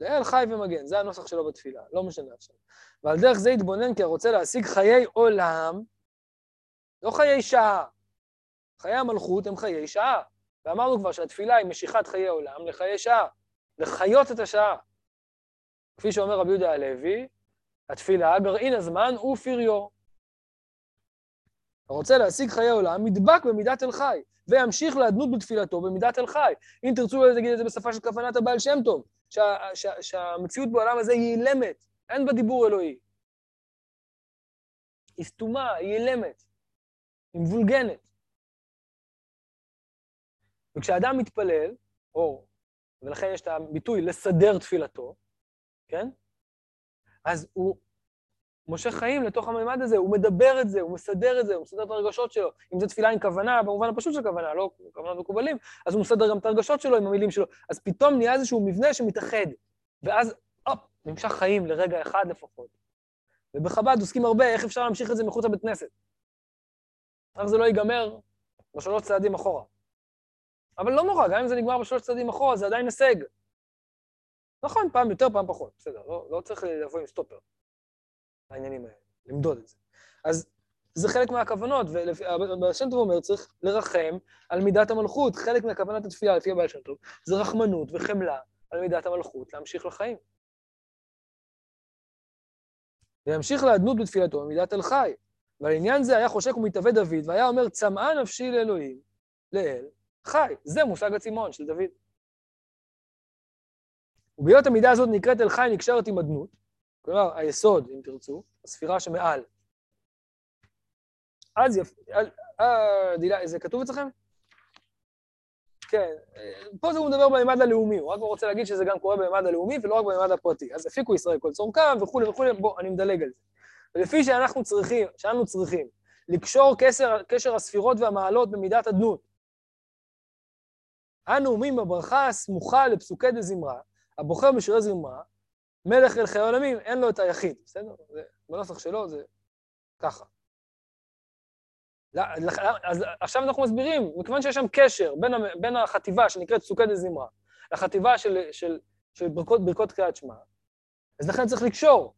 Speaker 1: לאל חי ומגן, זה הנוסח שלו בתפילה, לא משנה עכשיו. ועל דרך זה יתבונן כי הרוצה להשיג חיי עולם, לא חיי שעה. חיי המלכות הם חיי שעה. ואמרנו כבר שהתפילה היא משיכת חיי עולם לחיי שעה, לחיות את השעה. כפי שאומר רבי יהודה הלוי, התפילה, גרעין הזמן הוא פריו. הרוצה להשיג חיי עולם, נדבק במידת אל חי, וימשיך לאדנות בתפילתו במידת אל חי. אם תרצו להגיד את זה בשפה של כוונת הבעל שם טוב, שה, שה, שהמציאות בעולם הזה היא אילמת, אין בה דיבור אלוהי. היא סתומה, היא אילמת, היא מבולגנת. וכשאדם מתפלל, או, ולכן יש את הביטוי לסדר תפילתו, כן? אז הוא מושך חיים לתוך הממד הזה, הוא מדבר את זה, הוא מסדר את זה, הוא מסדר את הרגשות שלו. אם זו תפילה עם כוונה, במובן הפשוט של כוונה, לא כוונות מקובלים, אז הוא מסדר גם את הרגשות שלו עם המילים שלו. אז פתאום נהיה איזשהו מבנה שמתאחד, ואז, הופ, נמשך חיים לרגע אחד לפחות. ובחב"ד עוסקים הרבה איך אפשר להמשיך את זה מחוץ לבית כנסת. איך זה לא ייגמר בשלוש צעדים אחורה. אבל לא נורא, גם אם זה נגמר בשלוש צעדים אחורה, זה עדיין הישג. נכון, פעם יותר, פעם פחות, בסדר, לא, לא צריך לבוא עם סטופר, העניינים האלה, למדוד את זה. אז זה חלק מהכוונות, והבעל שם טוב אומר, צריך לרחם על מידת המלכות. חלק מהכוונת התפילה, לפי הבעל שם טוב, זה רחמנות וחמלה על מידת המלכות, להמשיך לחיים. וימשיך לאדנות בתפילתו במידת אל חי. ועל עניין זה היה חושק ומתאבד דוד, והיה אומר, צמאה נפשי לאלוהים, לאל, חי. זה מושג הצמאון של דוד. ובהיות המידה הזאת נקראת אל חי נקשרת עם אדנות, כלומר, היסוד, אם תרצו, הספירה שמעל. אז יפ... אה, דילה, זה כתוב אצלכם? כן, פה זה הוא מדבר בממד הלאומי, הוא רק רוצה להגיד שזה גם קורה בממד הלאומי ולא רק בממד הפרטי. אז הפיקו ישראל כל צורכם וכולי וכולי, בואו, אני מדלג על זה. ולפי שאנחנו צריכים, שאנו צריכים, לקשור קשר, קשר הספירות והמעלות במידת אדנות. אנו אומרים בברכה הסמוכה לפסוקי דזמרה, הבוחר בשירי זמרה, מלך אל חיי עולמים, אין לו את היחיד, בסדר? זה, בנוסח שלו זה ככה. אז עכשיו אנחנו מסבירים, מכיוון שיש שם קשר בין, בין החטיבה שנקראת פסוקי דזמרה לחטיבה של, של, של ברכות, ברכות קריאת שמע, אז לכן צריך לקשור.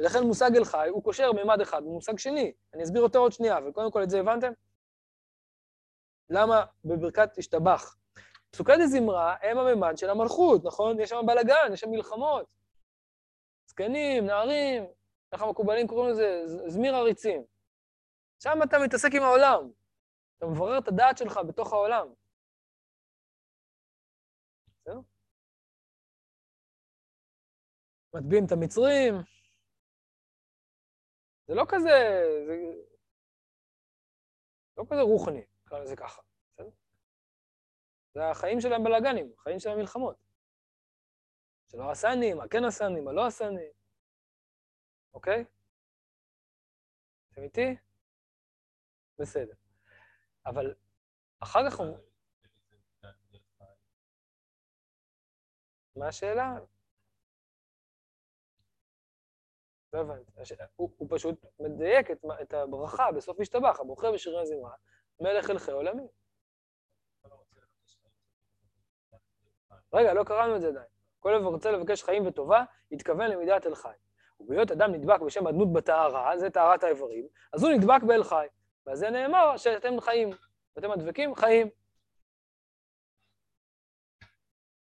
Speaker 1: ולכן מושג אל חי הוא קושר מימד אחד במושג שני. אני אסביר יותר עוד שנייה, אבל קודם כל את זה הבנתם? למה בברכת השתבח? פסוקי דזמרה הם הממד של המלכות, נכון? יש שם בלאגן, יש שם מלחמות. זקנים, נערים, איך המקובלים קוראים לזה? זמיר עריצים. שם אתה מתעסק עם העולם. אתה מברר את הדעת שלך בתוך העולם. מטביעים את המצרים. זה לא כזה, זה לא כזה רוחני, נקרא לזה ככה? זה החיים שלהם בלאגנים, החיים של המלחמות. שלא עשני, מה כן עשני, מה לא עשני, אוקיי? אתם איתי? בסדר. אבל אחר כך הוא... מה השאלה? לא הבנתי. הוא, הוא פשוט מדייק את, את הברכה בסוף משתבח, הבוחר בשירי הזמרה, מלך אלכי עולמי. רגע, לא קראנו את זה עדיין. כל רוצה לבקש חיים וטובה, התכוון למידת אל חי. ובהיות אדם נדבק בשם אדנות בטהרה, זה טהרת האיברים, אז הוא נדבק באל חי. ועל זה נאמר שאתם חיים, ואתם הדבקים חיים.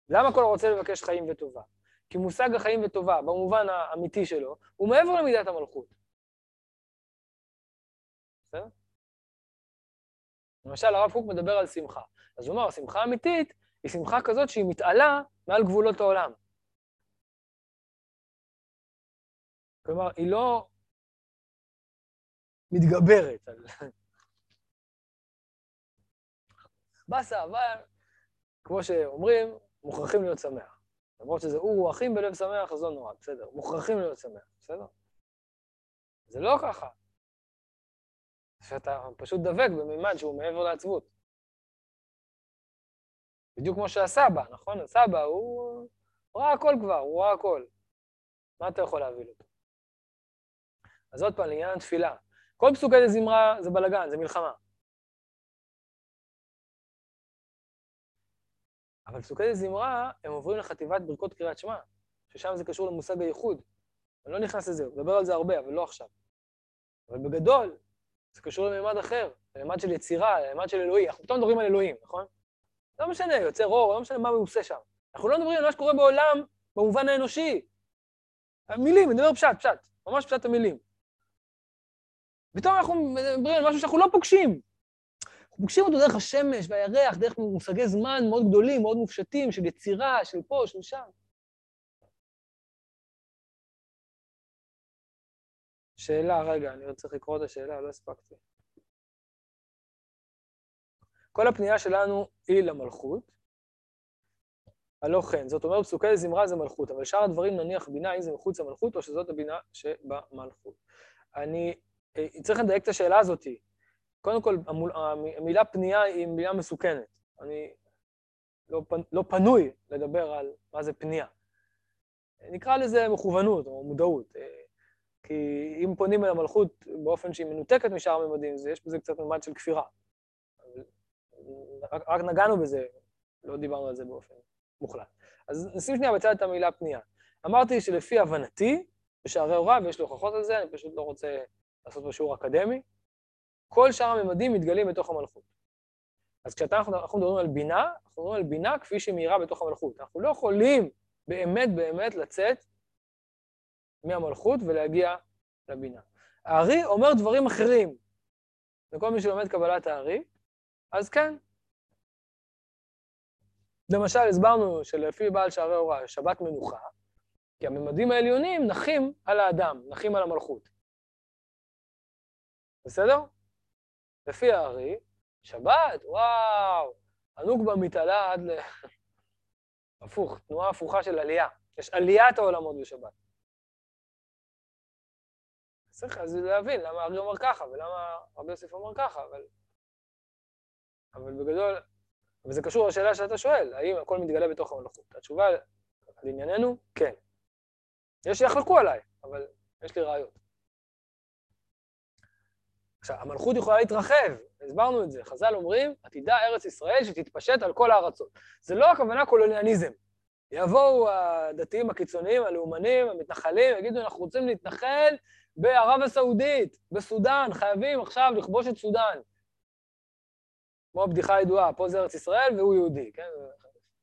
Speaker 1: למה כל רוצה לבקש חיים וטובה? כי מושג החיים וטובה, במובן האמיתי שלו, הוא מעבר למידת המלכות. בסדר? למשל, הרב קוק מדבר על שמחה. אז הוא אומר, השמחה האמיתית היא שמחה כזאת שהיא מתעלה מעל גבולות העולם. כלומר, היא לא מתגברת על... באסה, אבל כמו שאומרים, מוכרחים להיות שמח. למרות שזה אורו אחים בלב שמח, אז לא נורא, בסדר. מוכרחים להיות שמח, בסדר? זה לא ככה. שאתה פשוט דבק במימד שהוא מעבר לעצבות. בדיוק כמו שהסבא, נכון? הסבא, הוא, הוא ראה הכל כבר, הוא ראה הכל. מה אתה יכול להביא אותו? אז עוד פעם, לעניין התפילה. כל פסוקי זמרה זה בלאגן, זה מלחמה. אבל פסוקי זמרה, הם עוברים לחטיבת ברכות קריאת שמע, ששם זה קשור למושג הייחוד. אני לא נכנס לזה, מדבר על זה הרבה, אבל לא עכשיו. אבל בגדול, זה קשור לממד אחר, לממד של יצירה, לממד של אלוהי. אנחנו פתאום מדברים על אלוהים, נכון? לא משנה, יוצר אור, לא משנה מה הוא עושה שם. אנחנו לא מדברים על מה שקורה בעולם במובן האנושי. המילים, אני מדבר פשט, פשט, ממש פשט המילים. פתאום אנחנו מדברים על משהו שאנחנו לא פוגשים. אנחנו פוגשים אותו דרך השמש והירח, דרך מושגי זמן מאוד גדולים, מאוד מופשטים, של יצירה, של פה, של שם. שאלה, רגע, אני צריך לקרוא את השאלה, לא הספקתי. כל הפנייה שלנו היא למלכות, הלא כן. זאת אומרת, פסוקי זמרה זה מלכות, אבל שאר הדברים נניח בינה, אם זה מחוץ למלכות, או שזאת הבינה שבמלכות. אני אה, צריך לדייק את השאלה הזאת. קודם כל, המילה פנייה היא מילה מסוכנת. אני לא, לא פנוי לדבר על מה זה פנייה. נקרא לזה מכוונות או מודעות. אה, כי אם פונים אל המלכות באופן שהיא מנותקת משאר הממדים, יש בזה קצת ממד של כפירה. רק, רק נגענו בזה, לא דיברנו על זה באופן מוחלט. אז נשים שנייה בצד את המילה פנייה. אמרתי שלפי הבנתי, בשערי הוראה, ויש לי הוכחות על זה, אני פשוט לא רוצה לעשות פה שיעור אקדמי, כל שאר הממדים מתגלים בתוך המלכות. אז כשאנחנו מדברים על בינה, אנחנו מדברים על בינה כפי שהיא מאירה בתוך המלכות. אנחנו לא יכולים באמת באמת לצאת מהמלכות ולהגיע לבינה. הארי אומר דברים אחרים. לכל מי שלומד קבלת הארי, אז כן. למשל, הסברנו שלפי בעל שערי הוראה, שבת מנוחה, כי הממדים העליונים נחים על האדם, נחים על המלכות. בסדר? לפי הארי, שבת, וואו, ענוג במתעלה עד ל... הפוך, תנועה הפוכה של עלייה. יש עליית העולמות בשבת. צריך אז להבין למה ארי אומר ככה, ולמה רבי יוסף אומר ככה, אבל... אבל בגדול, וזה קשור לשאלה שאתה שואל, האם הכל מתגלה בתוך המלאכות? התשובה לענייננו, כן. יש שיחלקו עליי, אבל יש לי ראיות. עכשיו, המלכות יכולה להתרחב, הסברנו את זה. חז"ל אומרים, עתידה ארץ ישראל שתתפשט על כל הארצות. זה לא הכוונה קולוניאליזם. יבואו הדתיים הקיצוניים, הלאומנים, המתנחלים, יגידו, אנחנו רוצים להתנחל בערב הסעודית, בסודאן, חייבים עכשיו לכבוש את סודאן. כמו הבדיחה הידועה, פה זה ארץ ישראל והוא יהודי, כן?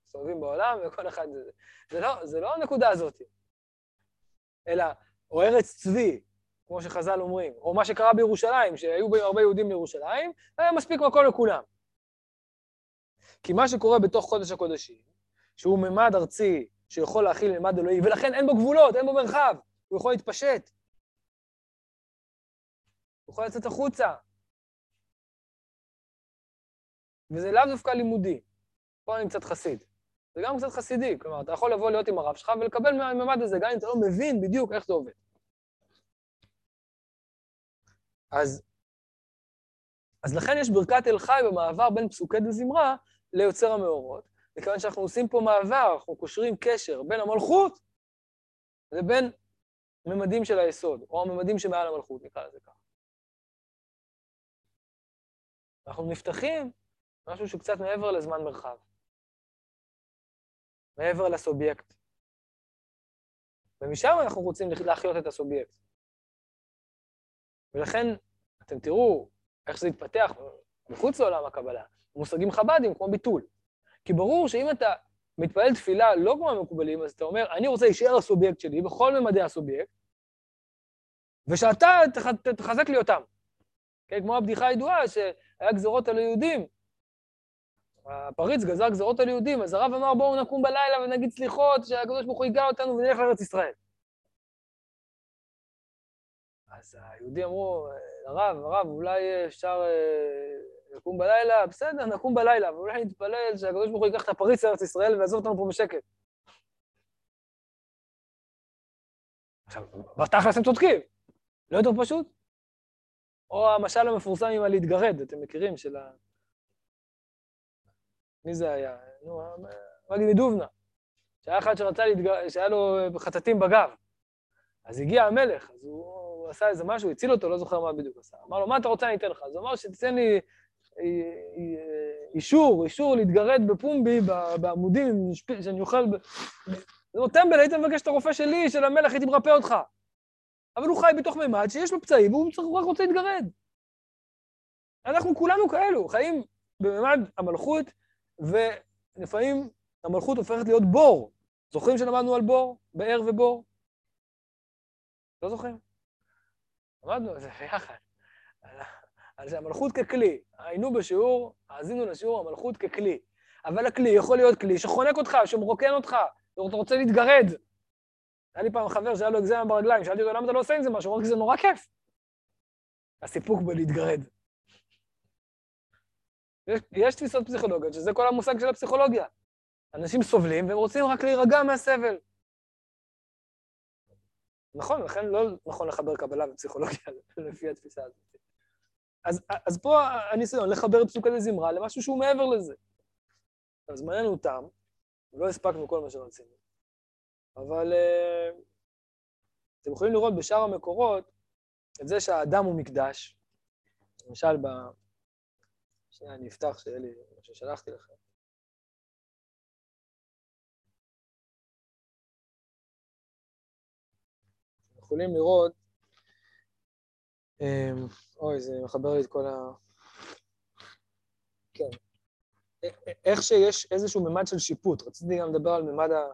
Speaker 1: מסתובבים בעולם וכל אחד זה. זה לא, זה לא הנקודה הזאת. אלא, או ארץ צבי, כמו שחז"ל אומרים, או מה שקרה בירושלים, שהיו בהם הרבה יהודים בירושלים, היה מספיק מקום לכולם. כי מה שקורה בתוך קודש הקודשים, שהוא ממד ארצי שיכול להכיל ממד אלוהי, ולכן אין בו גבולות, אין בו מרחב, הוא יכול להתפשט. הוא יכול לצאת החוצה. וזה לאו דווקא לימודי. פה אני קצת חסיד. זה גם קצת חסידי, כלומר, אתה יכול לבוא להיות עם הרב שלך ולקבל מהממד הזה, גם אם אתה לא מבין בדיוק איך זה עובד. אז, אז לכן יש ברכת אל חי במעבר בין פסוקי דזמרה ליוצר המאורות, מכיוון שאנחנו עושים פה מעבר, אנחנו קושרים קשר בין המלכות לבין ממדים של היסוד, או הממדים שמעל המלכות, נקרא לזה ככה. אנחנו נפתחים משהו שקצת מעבר לזמן מרחב, מעבר לסובייקט. ומשם אנחנו רוצים להחיות את הסובייקט. ולכן אתם תראו איך זה יתפתח מחוץ לעולם הקבלה, מושגים חב"דים כמו ביטול. כי ברור שאם אתה מתפלל תפילה לא כמו המקובלים, אז אתה אומר, אני רוצה להישאר הסובייקט שלי בכל ממדי הסובייקט, ושאתה תח, תחזק לי אותם. כן, כמו הבדיחה הידועה, שהיה גזרות על היהודים. הפריץ גזר גזרות על יהודים, אז הרב אמר, בואו נקום בלילה ונגיד סליחות, שהקדוש ברוך הוא ייגע אותנו ונלך לארץ ישראל. אז היהודים אמרו, הרב, הרב, אולי אפשר אה, לקום בלילה? בסדר, נקום בלילה, אבל אולי נתפלל שהקדוש ברוך הוא ייקח את הפריץ לארץ ישראל ויעזוב אותנו פה בשקט. עכשיו, בתכלס הם צודקים, לא יותר פשוט? או המשל המפורסם עם הלהתגרד, אתם מכירים, של ה... מי זה היה? נו, מגי מדובנה. שהיה אחד שרצה להתגרד, שהיה לו חטטים בגב. אז הגיע המלך, אז הוא, הוא עשה איזה משהו, הציל אותו, לא זוכר מה בדיוק עשה. אמר לו, מה אתה רוצה, אני אתן לך. אז הוא אמר שתיתן לי אה, אה, אישור, אישור להתגרד בפומבי, בעמודים, שאני אוכל... זה אומר, טמבל, היית מבקש את הרופא שלי, של המלך, הייתי מרפא אותך. אבל הוא חי בתוך מימד שיש לו פצעים, והוא רק רוצה להתגרד. אנחנו כולנו כאלו, חיים במימד המלכות, ולפעמים המלכות הופכת להיות בור. זוכרים שלמדנו על בור? באר ובור? לא זוכרים? למדנו על זה ביחד. על זה המלכות ככלי. היינו בשיעור, האזינו לשיעור המלכות ככלי. אבל הכלי יכול להיות כלי שחונק אותך, שמרוקן אותך, אתה רוצה להתגרד. היה לי פעם חבר שהיה לו אקזמה ברגליים, שאלתי אותו, למה אתה לא עושה עם זה משהו? הוא אמר, כי זה נורא כיף. הסיפוק בלהתגרד. יש, יש תפיסות פסיכולוגיות, שזה כל המושג של הפסיכולוגיה. אנשים סובלים והם רוצים רק להירגע מהסבל. נכון, לכן לא נכון לחבר קבלה ופסיכולוגיה לפי התפיסה הזאת. אז, אז פה הניסיון לחבר את פסוקי זמרה למשהו שהוא מעבר לזה. אז זמננו תם, לא הספקנו כל מה שרצינו. אבל uh, אתם יכולים לראות בשאר המקורות את זה שהאדם הוא מקדש. למשל, ב... שנייה, אני אפתח שיהיה לי מה ששלחתי לכם. יכולים לראות אמ, אוי, זה מחבר לי את כל ה... כן. איך שיש איזשהו ממד של שיפוט, רציתי גם לדבר על ממד, ה...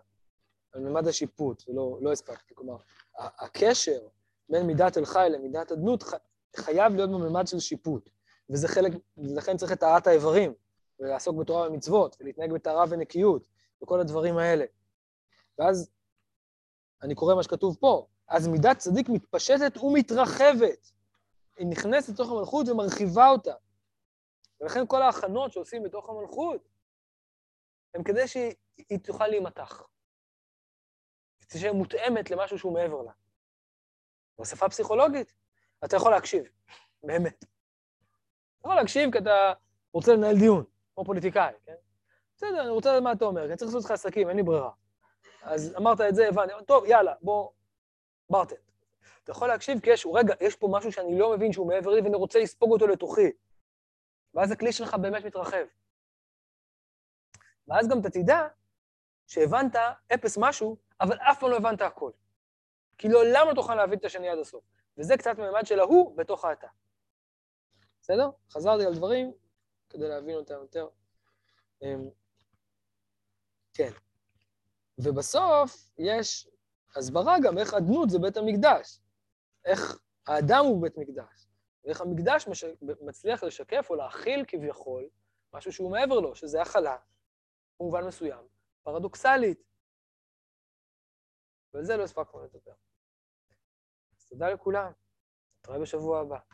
Speaker 1: על ממד השיפוט, ולא לא הספקתי. כלומר, הקשר בין מידת אל חי למידת אדנות. חייב להיות בממד של שיפוט, וזה חלק, ולכן צריך את טהרת האיברים, ולעסוק בתורה ומצוות, ולהתנהג בטהרה ונקיות, וכל הדברים האלה. ואז אני קורא מה שכתוב פה, אז מידת צדיק מתפשטת ומתרחבת. היא נכנסת לתוך המלכות ומרחיבה אותה. ולכן כל ההכנות שעושים בתוך המלכות, הם כדי שהיא היא תוכל להימתח. תהיה מותאמת למשהו שהוא מעבר לה. בשפה פסיכולוגית, אתה יכול להקשיב, באמת. אתה יכול להקשיב כי אתה רוצה לנהל דיון, כמו פוליטיקאי, כן? בסדר, אני רוצה לדעת מה אתה אומר, כי אני צריך לעשות לך עסקים, אין לי ברירה. אז אמרת את זה, הבנתי, טוב, יאללה, בוא, ברטן. אתה יכול להקשיב כי יש, רגע, יש פה משהו שאני לא מבין שהוא מעבר לי ואני רוצה לספוג אותו לתוכי. ואז הכלי שלך באמת מתרחב. ואז גם אתה תדע שהבנת אפס משהו, אבל אף פעם לא הבנת הכל. כי לעולם לא תוכל להבין את השני עד הסוף. וזה קצת ממד של ההוא בתוך האתה. בסדר? חזרתי על דברים כדי להבין אותם יותר. אמ, כן. ובסוף יש הסברה גם איך אדנות זה בית המקדש. איך האדם הוא בית מקדש. ואיך המקדש מש... מצליח לשקף או להכיל כביכול משהו שהוא מעבר לו, שזה הכלה, במובן מסוים, פרדוקסלית. ועל זה לא הספקנו לדבר. אז תודה לכולם, נתראה בשבוע הבא.